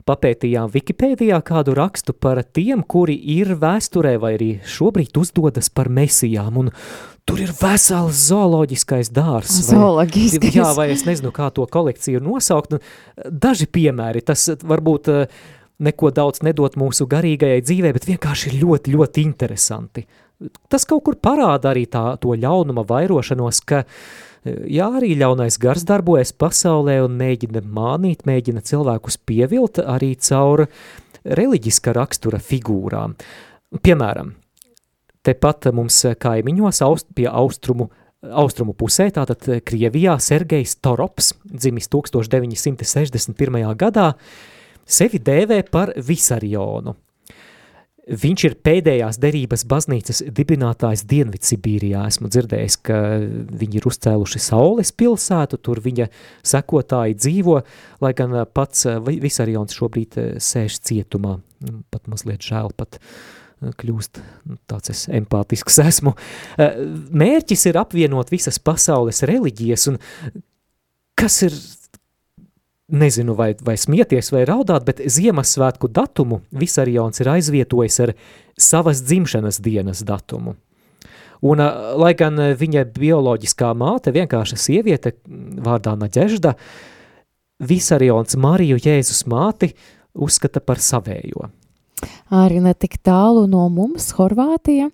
[SPEAKER 1] Papētījām Wikipēdijā kādu rakstu par tiem, kuri ir vēsturē vai arī šobrīd uzdodas par mesijām, un tur ir vesels zooloģiskais dārs. vai-
[SPEAKER 3] Zoologiskais.
[SPEAKER 1] Jā, vai es nezinu, kā to kolekciju nosaukt. Daži piemēri, tas varbūt eh, neko daudz nedot mūsu garīgajai dzīvē, bet vienkārši ir ļoti, ļoti interesanti. Tas kaut kur parāda arī tā, to ļaunuma vairošanos, ka eh, jā, arī ļaunais gars darbojas pasaulē un mēģina mānīt, mēģina cilvēkus pievilt arī caur reliģiska rakstura figūrām. Piemēram, tepat mums kaimiņos aust, pie austrumu Austrumu pusē, tātad Krievijā, Sergejs Torops, dzimis 1961. gadā, sevi dēvē par Visarionu. Viņš ir pēdējās derības baznīcas dibinātājs Dienvidsibīrijā. Esmu dzirdējis, ka viņi ir uzcēluši Saules pilsētu, tur viņa sekotāji dzīvo, lai gan pats Vi- Visarions šobrīd eh, sēž cietumā. Pat mazliet žēl, pat eh, kļūst nu, tāds es empātisks [LAUGHS] esmu. Eh, Mērķis ir apvienot visas pasaules reliģijas, un kas ir nezinu, vai, vai smieties, vai raudāt, bet Ziemassvētku datumu Visarions ir aizvietojis ar savas dzimšanas dienas datumu. Un, ā, lai gan ā, viņa bioloģiskā māte, vienkārša sieviete m, vārdā Naģežda, Visarions Mariju Jēzus māti uzskata par savējo.
[SPEAKER 3] Arī ne tik tālu no mums, Horvātija,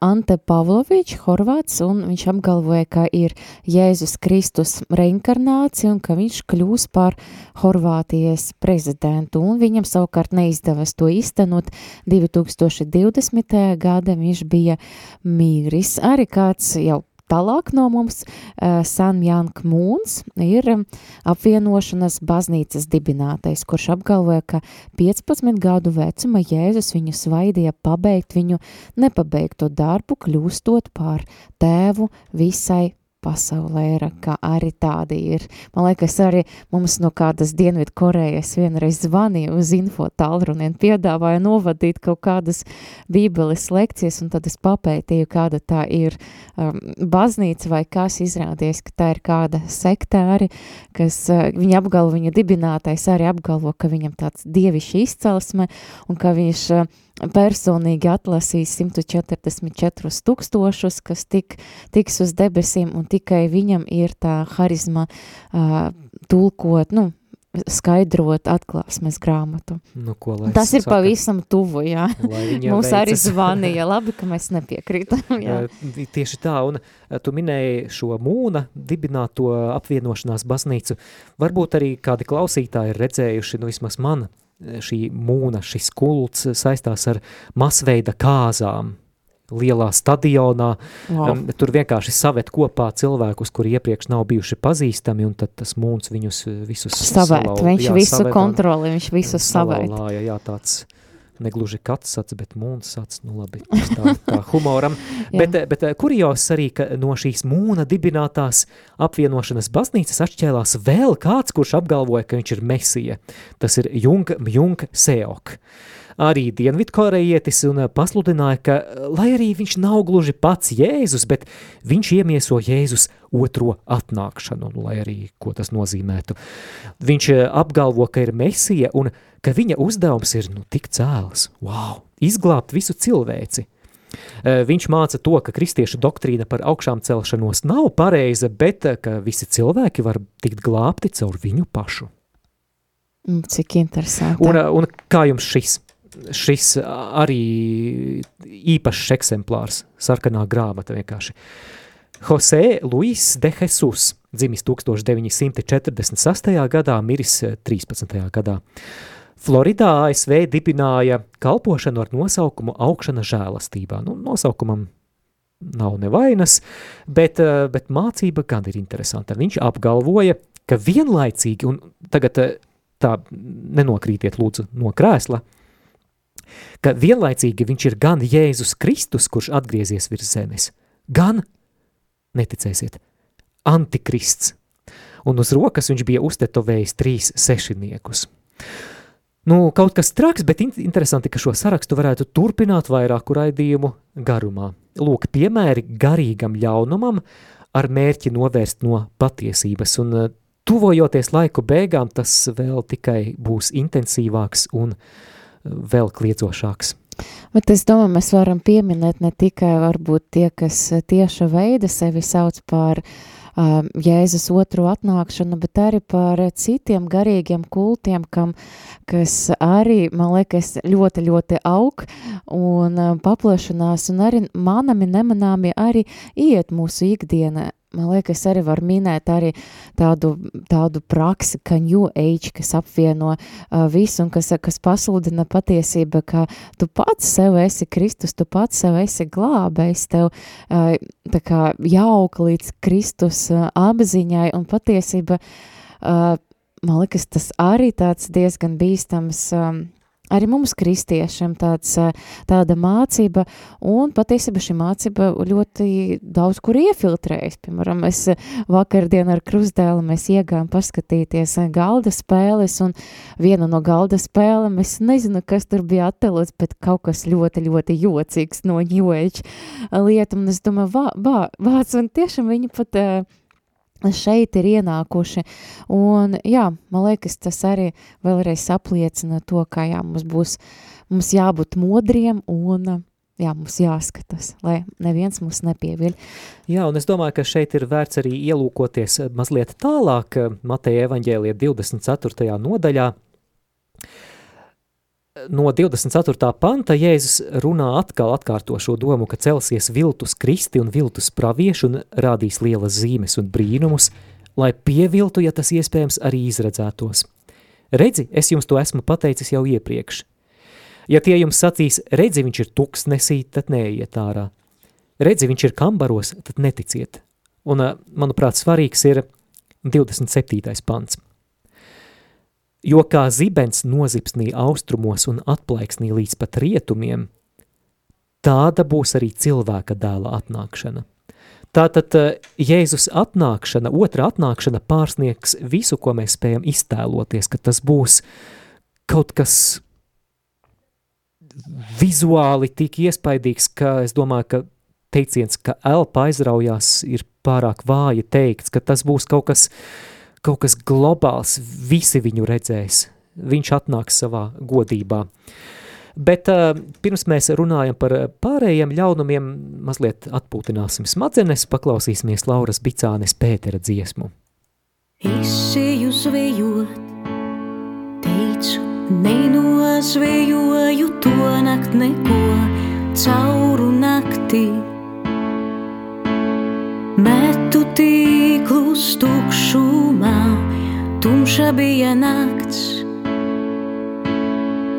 [SPEAKER 3] Ante Pavlovičs, Horvāts, un viņš apgalvoja, ka ir Jēzus Kristus reinkarnācija un ka viņš kļūs par Horvātijas prezidentu, un viņam savukārt neizdevās to iztenot 2020. gada viņš bija mīgris. Arī kāds jau Tālāk no mums uh, Sanjāns Mūns ir um, apvienošanas baznīcas dibinātais, kurš apgalvoja, ka 15 gadu vecuma Jēzus viņu svaidīja pabeigt viņu nepabeigto darbu, kļūstot par tēvu visai pasaulē ir, ka arī tādi ir. Man liekas, arī mums no kādas Dienvidu Korejas vienreiz zvanīja uz info tālruniem, piedāvāja novadīt kaut kādas bībeles lekcijas, un tad es papētīju, kāda tā ir um, baznīca vai kas izrādies, ka tā ir kāda sektāri, kas uh, viņa apgalvo, viņa dibinātais arī apgalvo, ka viņam tāds dievišķi izcelsme, un ka viņš uh, personīgi atlasīs 144 tūkstošus, kas tik, tiks uz debesīm, un tikai viņam ir tā harizma uh, tulkot, nu, skaidrot atklāsmes grāmatu.
[SPEAKER 1] Nu, ko lai
[SPEAKER 3] Tas ir
[SPEAKER 1] saku?
[SPEAKER 3] pavisam tuvu, jā. Mums arī zvanīja, labi, ka mēs nepiekrītam, [LAUGHS] jā.
[SPEAKER 1] Tieši tā, un tu minēji šo mūna dibināto apvienošanās baznīcu. Varbūt arī kādi klausītāji ir redzējuši, nu vismaz man, šī mūna, šis kults saistās ar masveida kāzām lielā stadionā.
[SPEAKER 3] Wow.
[SPEAKER 1] Um, tur vienkārši saved kopā cilvēkus, kuri iepriekš nav bijuši pazīstami, un tad tas mūns viņus eh, visus
[SPEAKER 3] Savēt,
[SPEAKER 1] salau-
[SPEAKER 3] viņš
[SPEAKER 1] jā,
[SPEAKER 3] visu
[SPEAKER 1] un-
[SPEAKER 3] kontroli, viņš visu savēt.
[SPEAKER 1] Salauzāja, jā, tāds negluži kats sats, bet mūns sats, nu labi, tā, [LAUGHS] tā humoram. Bet, eh, bet eh, kurjos arī, ka no šīs mūna dibinātās apvienošanas baznīcas atšķēlās vēl kāds, kurš apgalvoja, ka viņš ir mesija. Tas ir Jung, Jung Seok. Arī dienvidkorejietis un pasludināja, ka, lai arī viņš nav gluži pats Jēzus, bet viņš iemieso Jēzus otro atnākšanu, nu, lai arī ko tas nozīmētu. Viņš eh, apgalvo, ka ir mesija un ka viņa uzdevums ir nu, tik cēls, wow, izglābt visu cilvēci. Eh, Viņš māca to, ka kristiešu doktrīna par augšām celšanos nav pareiza, bet eh, ka visi cilvēki var tikt glābti caur viņu pašu.
[SPEAKER 3] Mm, Cik interesanti.
[SPEAKER 1] Un, un kā jums šis? Šis arī īpašs eksemplārs, sarkanā grāmata vienkārši. Jose Luis de Jesus, dzimis 1946. gadā, miris eh, 13. gadā. Floridā ASV dibināja kalpošanu ar nosaukumu augšana žēlastībā. Nu, nosaukumam nav nevainas, bet, eh, bet mācība gan ir interesanta. Viņš apgalvoja, ka vienlaicīgi, un tagad eh, tā nenokrītiet lūdzu no krēsla, ka vienlaicīgi viņš ir gan Jēzus Kristus, kurš atgriezies virs zemes, gan, neticēsiet, antikrists. Un uz rokas viņš bija uztetovējis trīs sešiniekus. Nu, kaut kas traks, bet in interesanti, ka šo sarakstu varētu turpināt vairāku raidījumu garumā. Lūk, piemēri garīgam ļaunumam ar mērķi novērst no patiesības, un eh, tuvojoties laiku beigām, tas vēl tikai būs intensīvāks un eh, vēl kliedzošāks.
[SPEAKER 3] Bet es domāju, mēs varam pieminēt ne tikai varbūt tie, kas tieša veida sevi sauc par um, Jēzus otro atnākšanu, bet arī par citiem garīgiem kultiem, kam, kas arī, man liekas, ļoti, ļoti aug un um, paplašanās, un arī manami nemanāmi arī iet mūsu ikdienā. Man liekas, arī var minēt arī tādu, tādu praksi, ka New Age, kas apvieno uh, visu un kas, kas pasludina patiesību, ka tu pats sev esi Kristus, tu pats sev esi glābējs, tev uh, tā kā jauk līdz Kristus uh, apziņai un patiesība, uh, man liekas, tas arī tāds diezgan bīstams um, arī mums kristiešiem tāds, uh, tāda mācība, un patiesībā šī mācība ļoti daudz kur iefiltrējas. Piemēram, es uh, vakardien ar krustdēlu mēs iegājām paskatīties uh, galda spēles, un viena no galda spēlēm, es nezinu, kas tur bija attēlots, bet kaut kas ļoti, ļoti jocīgs no New Age lietu, un es domāju, vā, vā, vāc, un tiešām viņi pat uh, šeit ir ienākuši. Un, jā, man liekas, tas arī vēlreiz apliecina to, ka jā, mums būs mums jābūt modriem un jā, mums jāskatās, lai neviens mūs nepieviļ.
[SPEAKER 1] Jā, un es domāju, ka šeit ir vērts arī ielūkoties mazliet tālāk Mateja evaņģēlija 24. nodaļā. No 24. panta Jēzus runā atkal atkārto šo domu, ka celsies viltus kristi un viltus pravieši un rādīs lielas zīmes un brīnumus, lai pieviltu, ja tas iespējams arī izredzētos. Redzi, es jums to esmu pateicis jau iepriekš. Ja tie jums sacīs, redzi, viņš ir tuksnesī, tad neiet ārā. Redzi, viņš ir kambaros, tad neticiet. Un, ā, manuprāt, svarīgs ir 27. pants. Jo kā zibens nozipsnī austrumos un atplaiksnī līdz pat rietumiem, tāda būs arī cilvēka dēla atnākšana. Tātad eh, Jēzus atnākšana, otra atnākšana pārsniegs visu, ko mēs spējam iztēloties, ka tas būs kaut kas vizuāli tik iespaidīgs, ka es domāju, ka teiciens, ka elpa aizraujās, ir pārāk vāji teikts, ka tas būs kaut kas, kaut kas globāls, visi viņu redzēs, viņš atnāks savā godībā. Bet uh, pirms mēs runājam par pārējiem ļaunumiem, mazliet atpūtināsim smadzenes, paklausīsimies Lauras Bicānes Pētera dziesmu.
[SPEAKER 6] Izsēju zvejot, teicu, nenozvejoju to nakt neko cauru naktī. Metu tīklus tukšumā, tumša bija nakts,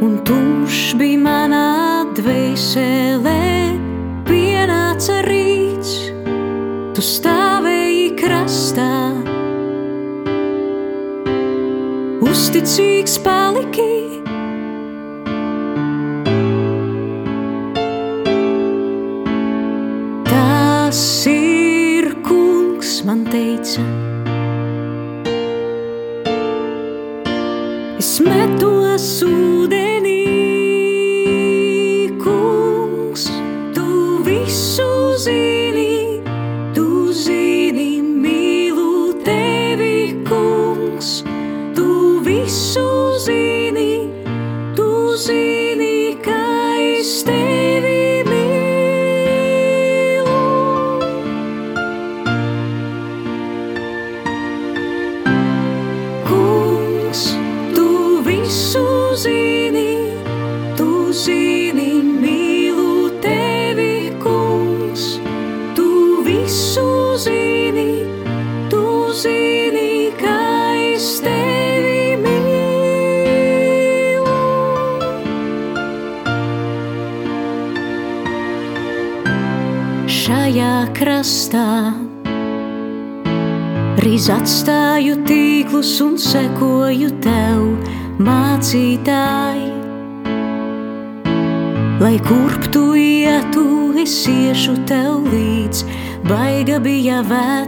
[SPEAKER 6] un tumšs bija manā dvēselē, pienāca rīts, tu stāvēji krastā. Uzticīgs paliki, man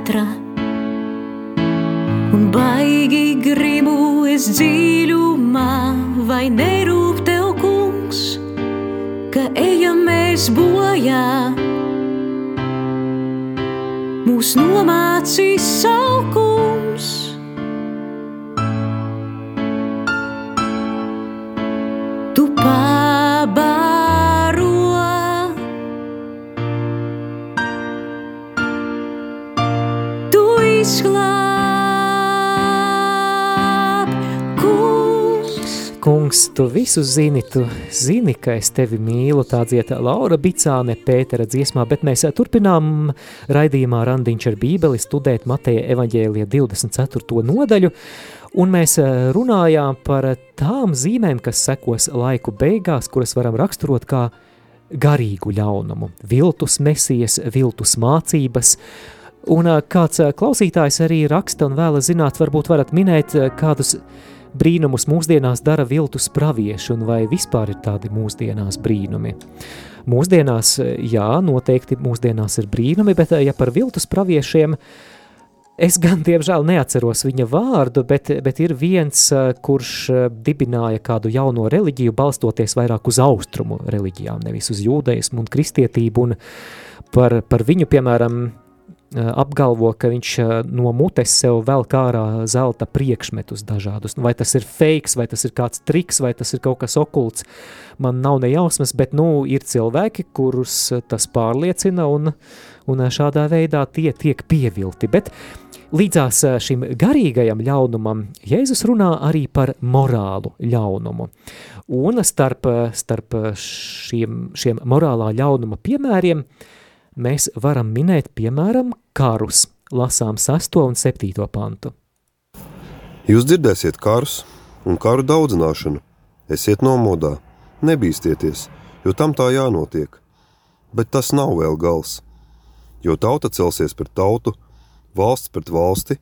[SPEAKER 6] vētra. Un baigi gribu es dziļumā, vai nerūp tev kungs, ka ejam mēs bojā mūs nomācīs saukums. Tu
[SPEAKER 1] visu zini, tu zini, ka es tevi mīlu, tā dzieta Laura Bicāne Pētera dziesmā, bet mēs turpinām raidījumā Randiņš ar bībeli studēt Mateja evaņģēlija 24. nodaļu, un mēs eh, runājām par tām zīmēm, kas sekos laiku beigās, kuras varam raksturot kā garīgu ļaunumu, viltus mesijas, viltus mācības, un eh, kāds eh, klausītājs arī raksta un vēlas zināt, varbūt varat minēt kādus brīnumus mūsdienās dara viltus pravieši, un vai vispār ir tādi mūsdienās brīnumi. Mūsdienās, jā, noteikti mūsdienās ir brīnumi, bet ja par viltus praviešiem, es gan, diemžēl, neatceros viņa vārdu, bet, bet ir viens, kurš dibināja kādu jauno reliģiju, balstoties vairāk uz austrumu reliģijām, nevis uz jūdeismu un kristietību, un par, par viņu, piemēram, apgalvo, ka viņš eh, no mutes sev vēl kārā zelta priekšmetus dažādus. Nu, Vai tas ir fakes, vai tas ir kāds triks, vai tas ir kaut kas okults, man nav ne jausmas, bet nu, ir cilvēki, kurus eh, tas pārliecina un, un eh, šādā veidā tie tiek pievilti. Bet līdzās eh, šim garīgajam ļaunumam Jēzus runā arī par morālu ļaunumu. Un starp, eh, starp šiem, šiem morālā ļaunuma piemēriem mēs varam minēt, piemēram, karus. Lasām 6. un 7. pantu.
[SPEAKER 4] Jūs dzirdēsiet karus un karu daudzināšanu. Esiet nomodā, nebīsties, jo tam tā jānotiek. Bet tas nav vēl gals. Jo tauta celsies pret tautu, valsts pret valsti,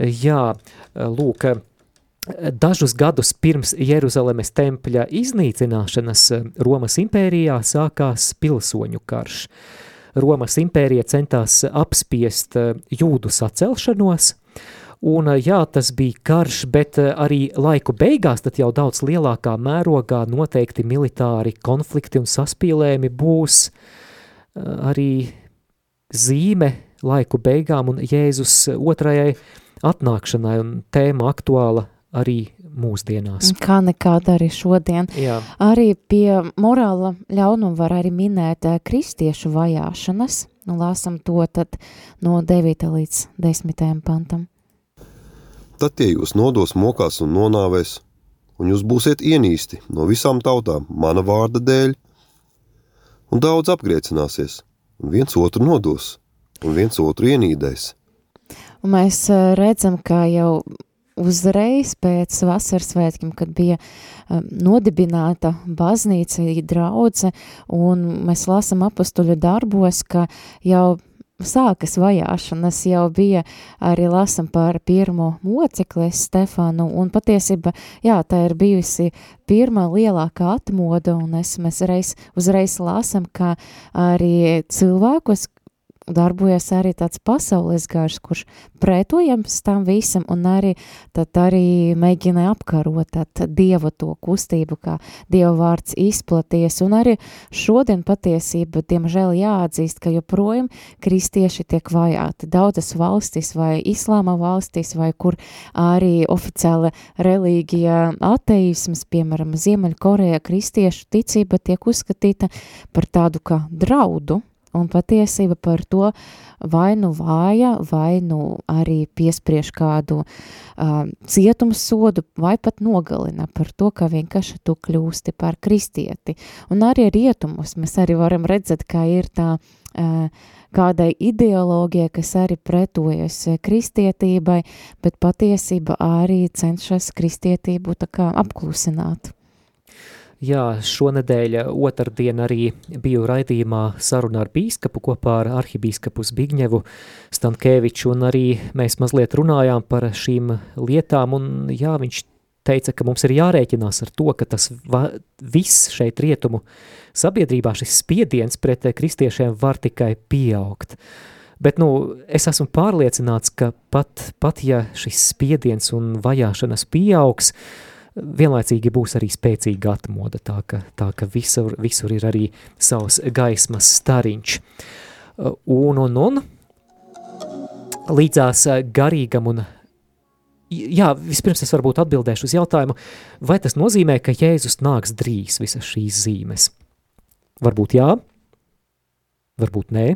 [SPEAKER 1] Jā, lūk, dažus gadus pirms Jeruzalemes tempļa iznīcināšanas Romas impērijā sākās pilsoņu karš. Romas impērija centās apspiest eh, jūdu sacelšanos, un eh, jā, tas bija karš, bet eh, arī laiku beigās tad jau daudz lielākā mērogā noteikti militāri konflikti un saspīlējumi būs eh, arī zīme laiku beigām un Jēzus otrajai atnākšanai un tēma aktuāla arī mūsdienās.
[SPEAKER 3] Kā nekāda arī šodien.
[SPEAKER 1] Jā,
[SPEAKER 3] Arī pie morāla ļaunuma var arī minēt eh, kristiešu vajāšanas. Nu, lāsam to tad no 9. līdz 10. pantam.
[SPEAKER 4] Tad tie jūs nodos mokās un nonāvēs, un jūs būsiet ienīsti no visām tautām mana vārda dēļ, un daudz apgriecināsies, un viens otru nodos, un viens otru ienīdēs.
[SPEAKER 3] Un mēs eh, redzam, ka jau uzreiz pēc vasaras svētkiem, kad bija um, nodibināta baznīca, draudze, un mēs lasam apustuļu darbos, ka jau sākas vajāšanas, jau bija arī lasam par pirmo mocekli Stefanu, un patiesība, jā, tā ir bijusi pirmā lielākā atmoda, un es, mēs reiz, uzreiz lasam, ka arī cilvēkus, darbojas arī tāds pasaules gars, kurš pretojams tam visam un arī tad arī mēģina apkarot tad Dieva to kustību, kā Dieva vārds izplaties. Un arī šodien patiesība, diemžēl jāatzīst, ka joprojām kristieši tiek vajāti. Daudzas valstis vai islāma valstis vai kur arī oficiāla reliģija ateisms, piemēram, Ziemeļkoreja kristiešu ticība tiek uzskatīta par tādu kā draudu, un patiesība par to vai nu vāja, vai nu arī piespriež kādu uh, cietumsodu, vai pat nogalina par to, ka vienkārši tu kļūsti par kristieti. Un arī rietumus mēs arī varam redzēt, ka ir tā uh, kādai ideoloģijai, kas arī pretojas kristietībai, bet patiesība arī cenšas kristietību tā kā apklusināt.
[SPEAKER 1] Jā, šonedēļ otrdien arī biju raidījumā sarunā ar bīskapu kopā ar arhibīskapu Zbigņevu Stankēviču, un arī mēs mazliet runājām par šīm lietām, un jā, viņš teica, ka mums ir jārēķinās ar to, ka tas va, viss šeit rietumu sabiedrībā, šis spiediens pret kristiešiem var tikai pieaugt. Bet, nu, es esmu pārliecināts, ka pat, pat ja šis spiediens un vajāšanas pieaugs, vienlaicīgi būs arī spēcīga atmoda, tā ka, tā ka visur, visur ir arī savs gaismas stariņš. Un, un, un, līdzās garīgam un, jā, vispirms es varbūt atbildēšu uz jautājumu, vai tas nozīmē, ka Jēzus nāks drīz visas šīs zīmes? Varbūt jā, varbūt nē,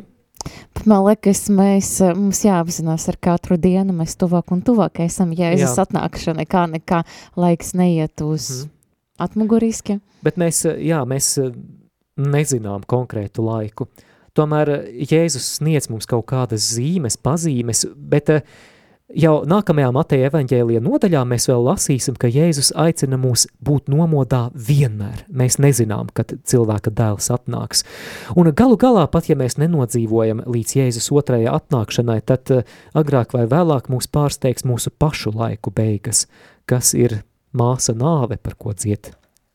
[SPEAKER 3] Man liekas, mēs, eh, mums jāapzinās ar katru dienu, mēs tuvāk un tuvāk esam Jēzus
[SPEAKER 1] Jā.
[SPEAKER 3] atnākšana, kā nekā laiks neiet uz
[SPEAKER 1] Mhm.
[SPEAKER 3] atmuguriski.
[SPEAKER 1] Bet mēs, jā, mēs eh, nezinām konkrētu laiku. Tomēr eh, Jēzus sniedz mums kaut kādas zīmes, pazīmes, bet eh, jau nākamajā Mateja evaņģēlija nodaļā mēs vēl lasīsim, ka Jēzus aicina mūs būt nomodā vienmēr. Mēs nezinām, kad cilvēka dēls atnāks. Un galu galā, pat ja mēs nenodzīvojam līdz Jēzus otrajai atnākšanai, tad eh, agrāk vai vēlāk mūs pārsteigs mūsu pašu laiku beigas, kas ir māsa nāve, par ko dziet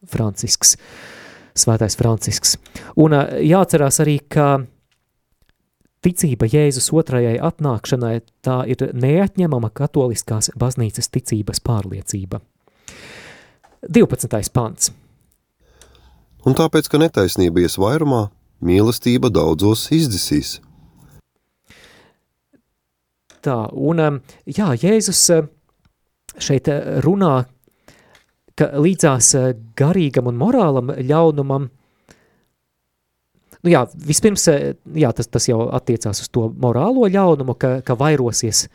[SPEAKER 1] Francisks, svētais Francisks. Un ā, jāatcerās arī, ka ticība Jēzus otrajai atnākšanai tā ir neatņemama katoliskās baznīcas ticības pārliecība. 12. pants.
[SPEAKER 4] Un tāpēc, ka netaisnība ies vairumā, mīlestība daudzos izdzisīs.
[SPEAKER 1] Tā, un ā, jā, Jēzus ā, šeit ā, runā, ka līdzās ā, garīgam un morālam ļaunumam Nu jā, vispirms, eh, jā, tas, tas jau attiecās uz to morālo ļaunumu, ka, ka vairosies,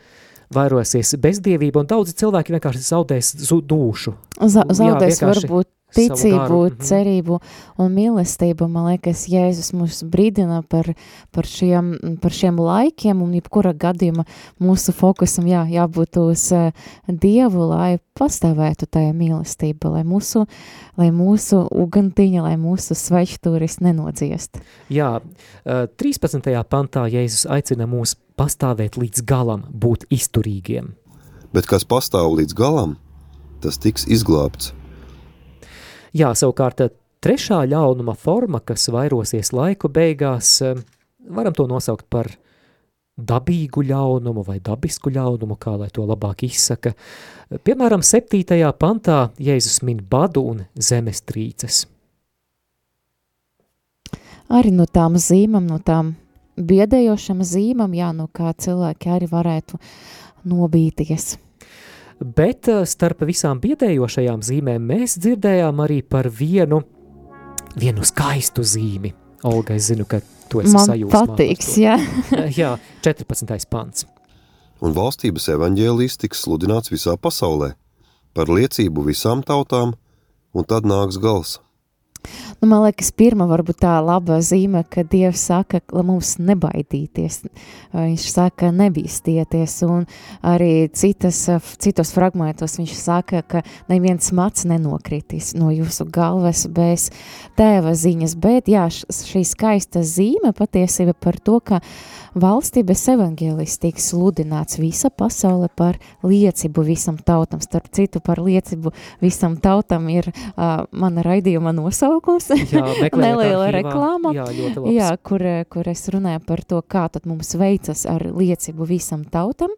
[SPEAKER 1] vairosies bezdievība, un daudzi cilvēki vienkārši zaudēs dūšu.
[SPEAKER 3] Za
[SPEAKER 1] Jā,
[SPEAKER 3] zaudēs
[SPEAKER 1] vienkārši
[SPEAKER 3] varbūt ticību,
[SPEAKER 1] mhm.
[SPEAKER 3] cerību un mīlestību. Man liekas, Jēzus mūs brīdina par, par, šiem, par šiem laikiem, un jebkura gadījuma mūsu fokusam jā, jābūt uz uh, Dievu, lai pastāvētu tajā mīlestība, lai mūsu, lai mūsu ugantiņa, lai mūsu svečtūris nenodziest.
[SPEAKER 1] Jā, eh, 13. pantā Jēzus aicina mūs pastāvēt līdz galam, būt izturīgiem.
[SPEAKER 4] Bet kas pastāv līdz galam, tas tiks izglābts.
[SPEAKER 1] Jā, savukārt eh, trešā ļaunuma forma, kas vairosies laiku beigās, eh, varam to nosaukt par dabīgu ļaunumu vai dabisku ļaunumu, kā lai to labāk izsaka. Piemēram, 7. pantā Jēzus min badu un zemestrīces.
[SPEAKER 3] Arī no tām zīmām, no tām biedējošām zīmām, jā, no kā cilvēki arī varētu nobīties.
[SPEAKER 1] Bet eh, starp visām biedējošajām zīmēm mēs dzirdējām arī par vienu, vienu skaistu zīmi. Olga, es zinu, ka tu esi
[SPEAKER 3] Man
[SPEAKER 1] sajūsmā par
[SPEAKER 3] patiks, jā. [LAUGHS]
[SPEAKER 1] Jā, 14. pants.
[SPEAKER 4] Un valstības evaņģēlijs tiks sludināts visā pasaulē, par liecību visām tautām, un tad nāks gals.
[SPEAKER 3] Nu, man liekas, pirmā varbūt tā laba zīme, ka Dievs saka, lai mums nebaidīties. Viņš saka, nebīsties, un arī citas, citos fragmentos viņš saka, ka neviens mats nenokritīs no jūsu galvas bez tēva ziņas. Bet jā, šī skaista zīme patiesība par to, ka valstības evaņģēlis tiks sludināts visa pasaule par liecību visam tautam. Starp citu, par liecību visam tautam ir uh, mana raidījuma nosaukums.
[SPEAKER 1] Jā, [LAUGHS]
[SPEAKER 3] Neliela reklāma.
[SPEAKER 1] Jā.
[SPEAKER 3] Jā, kur, kur es runāju par to, kā tad mums veicas ar liecību visam tautam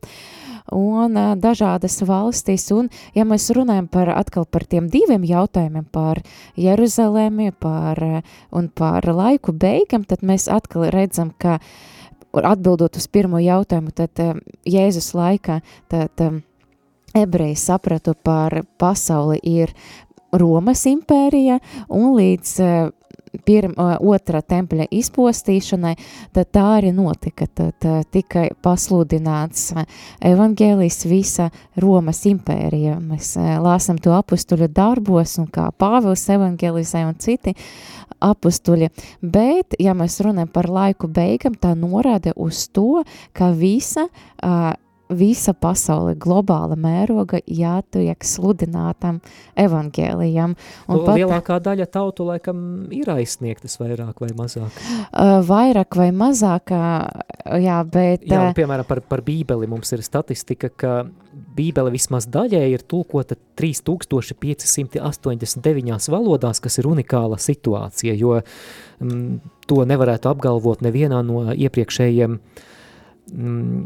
[SPEAKER 3] un ā, dažādas valstis. Un, ja mēs runājam par atkal par tiem diviem jautājumiem, par Jeruzalemi par, un par laiku beigam, tad mēs atkal redzam, ka atbildot uz pirmo jautājumu, tad ā, Jēzus laikā, tad ā, ebreji sapratu par pasauli ir Romas impērija un līdz uh, pirm, otrā tempļa izpostīšanai, tad tā arī notika. Tad tika pasludināts evaņģēlijs visa Romas impērija. Mēs lāsam to apustuļu darbos un kā Pāvils evaņģēlizē un citi apustuļi. Bet, ja mēs runājam par laiku beigam, tā norāda uz to, ka visa uh, visa pasaule globāla mēroga jātiek sludinātam evaņģēlijam.
[SPEAKER 1] Un pat... Lielākā daļa tautu laikam ir aizsniegtas vairāk vai mazāk.
[SPEAKER 3] uh, vairāk vai mazāk, jā, bet...
[SPEAKER 1] Jā, un, piemēram, par, par bībeli mums ir statistika, ka bībele vismaz daļai ir tulkota 3589 valodās, kas ir unikāla situācija, jo mm, to nevarētu apgalvot nevienā no iepriekšējiem mm,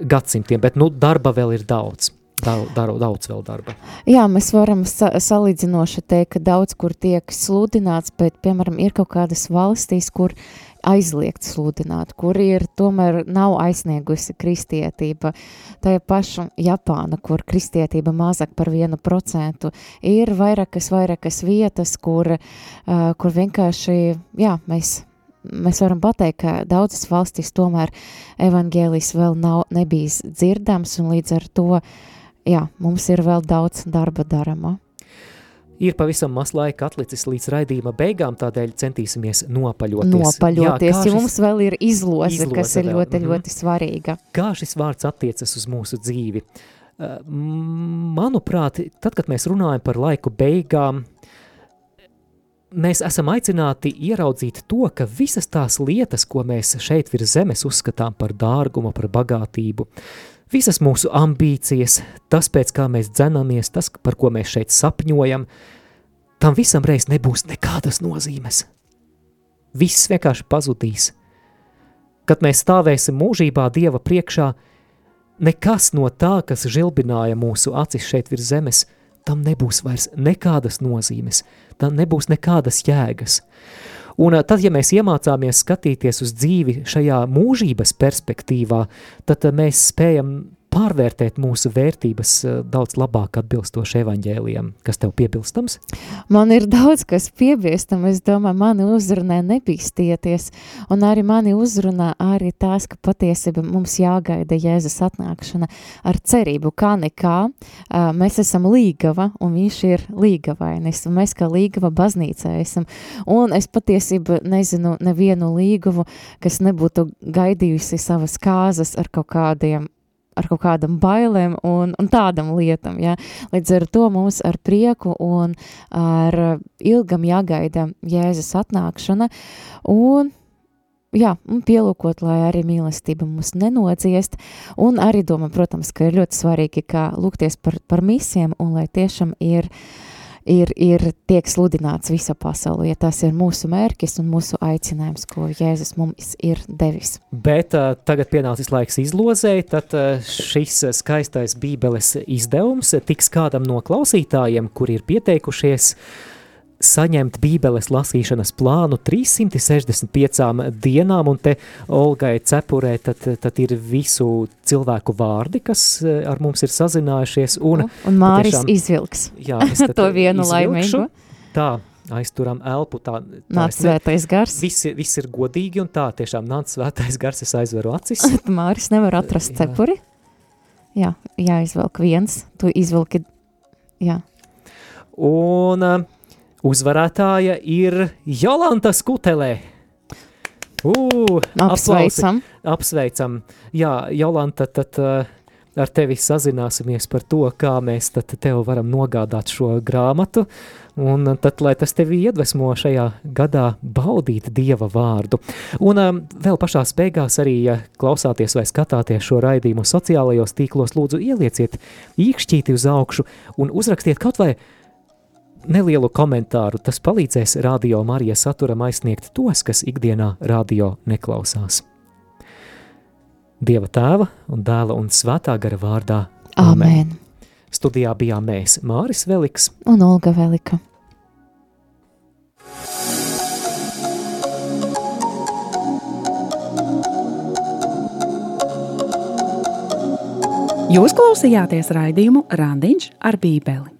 [SPEAKER 1] gadsimtiem, bet nu, darba vēl ir daudz. Daudz, daudz vēl darba.
[SPEAKER 3] Jā, mēs varam sa salīdzinoši teikt, ka daudz kur tiek sludināts, bet, piemēram, ir kaut kādas valstīs, kur aizliegt sludināt, kur ir tomēr nav aizsniegusi kristietība. Tā ir paša Japāna, kur kristietība mazāk par vienu procentu. Ir vairākas, vairākas vietas, kur, uh, kur vienkārši, jā, mēs mēs varam pateikt, ka daudzas valstīs tomēr evaņģēlijs vēl nav nebijis dzirdams, un līdz ar to, jā, mums ir vēl daudz darba darama.
[SPEAKER 1] Ir pavisam maz laika atlicis līdz raidījuma beigām, tādēļ centīsimies nopaļoties.
[SPEAKER 3] Nopaļoties,
[SPEAKER 1] Jā,
[SPEAKER 3] jo mums vēl ir izloze,
[SPEAKER 1] izloze
[SPEAKER 3] kas ir
[SPEAKER 1] vēl,
[SPEAKER 3] ļoti,
[SPEAKER 1] mhm.
[SPEAKER 3] ļoti svarīga.
[SPEAKER 1] Kā šis vārds attiecas uz mūsu dzīvi? Uh, Manuprāt, tad, kad mēs runājam par laiku beigām, mēs esam aicināti ieraudzīt to, ka visas tās lietas, ko mēs šeit virs zemes uzskatām par dārgumu, par bagātību, visas mūsu ambīcijas, tas, pēc kā mēs dzenamies, tas, par ko mēs šeit sapņojam, tam visam reiz nebūs nekādas nozīmes. Viss vienkārši pazudīs. Kad mēs stāvēsim mūžībā Dieva priekšā, nekas no tā, kas žilbināja mūsu acis šeit virs zemes, tam nebūs vairs nekādas nozīmes, tam nebūs nekādas jēgas. Un eh, tad, ja mēs iemācāmies skatīties uz dzīvi šajā mūžības perspektīvā, tad eh, mēs spējam pārvērtēt mūsu vērtības eh, daudz labāk atbilstoši evaņģēlijam. Kas tev piebilstams?
[SPEAKER 3] Man ir daudz, kas piebilstam. Es domāju, mani uzrunā nebīsties, un arī mani uzrunā arī tās, ka patiesībā mums jāgaida Jēzus atnākšana ar cerību, kā nekā. Uh, mēs esam līgava, un viņš ir līgavainis, un mēs kā līgava baznīcā esam. Un es patiesībā nezinu nevienu līgavu, kas nebūtu gaidījusi savas kāzas ar kaut kādiem ar kaut kādam bailēm un, un tādam lietam. Ja? Līdz ar to mums ar prieku un ar ilgam jāgaida Jēzus atnākšana un Jā, un pielūkot, lai arī mīlestība mūs nenodziest, un arī domā, protams, ka ir ļoti svarīgi, kā lūgties par, par misiem, un lai tiešām ir, ir, ir tiek sludināts visa pasaulē, ja tas ir mūsu mērķis un mūsu aicinājums, ko Jēzus mums ir devis.
[SPEAKER 1] Bet uh, tagad pienācis laiks izlozēji, tad uh, šis skaistais bībeles izdevums tiks kādam no klausītājiem, kuri ir pieteikušies, saņemt bībeles lasīšanas plānu 365 dienām, un te Olgai Cepurē tad, tad ir visu cilvēku vārdi, kas eh, ar mums ir sazinājušies, un,
[SPEAKER 3] un Māris
[SPEAKER 1] patiešām-
[SPEAKER 3] izvilks
[SPEAKER 1] jā, [LAUGHS]
[SPEAKER 3] to vienu
[SPEAKER 1] izvilkšu.
[SPEAKER 3] laimīgu.
[SPEAKER 1] Tā, aizturam elpu, tā, tā
[SPEAKER 3] Nāc svētais gars.
[SPEAKER 1] Viss, viss ir godīgi, un tā tiešām nāc svētais gars, es aizveru acis. [LAUGHS]
[SPEAKER 3] Māris nevar atrast
[SPEAKER 1] Jā.
[SPEAKER 3] cepuri. Jā, jāizvelk viens, tu izvilki, jā.
[SPEAKER 1] Un uh, uzvarētāja ir Jolanta Skutelē. Uh, aplausi.
[SPEAKER 3] Apsveicam.
[SPEAKER 1] Apsveicam. Jā, Jolanta, tad uh, ar tevi sazināsimies par to, kā mēs tev varam nogādāt šo grāmatu, un tad, lai tas tevi iedvesmo šajā gadā baudīt Dieva vārdu. Un um, vēl pašās beigās arī, ja klausāties vai skatāties šo raidījumu sociālajos tīklos, lūdzu ielieciet īkšķīti uz augšu un uzrakstiet kaut vai nelielu komentāru. Tas palīdzēs radio Marija saturam aizsniegt tos, kas ikdienā radio neklausās. Dieva tēva un dēla un svētā gara vārdā.
[SPEAKER 3] Āmen.
[SPEAKER 1] Studijā bijām mēs, Māris Veliks.
[SPEAKER 3] Un Olga Velika.
[SPEAKER 2] Jūs klausījāties raidījumu Randiņš ar Bībeli.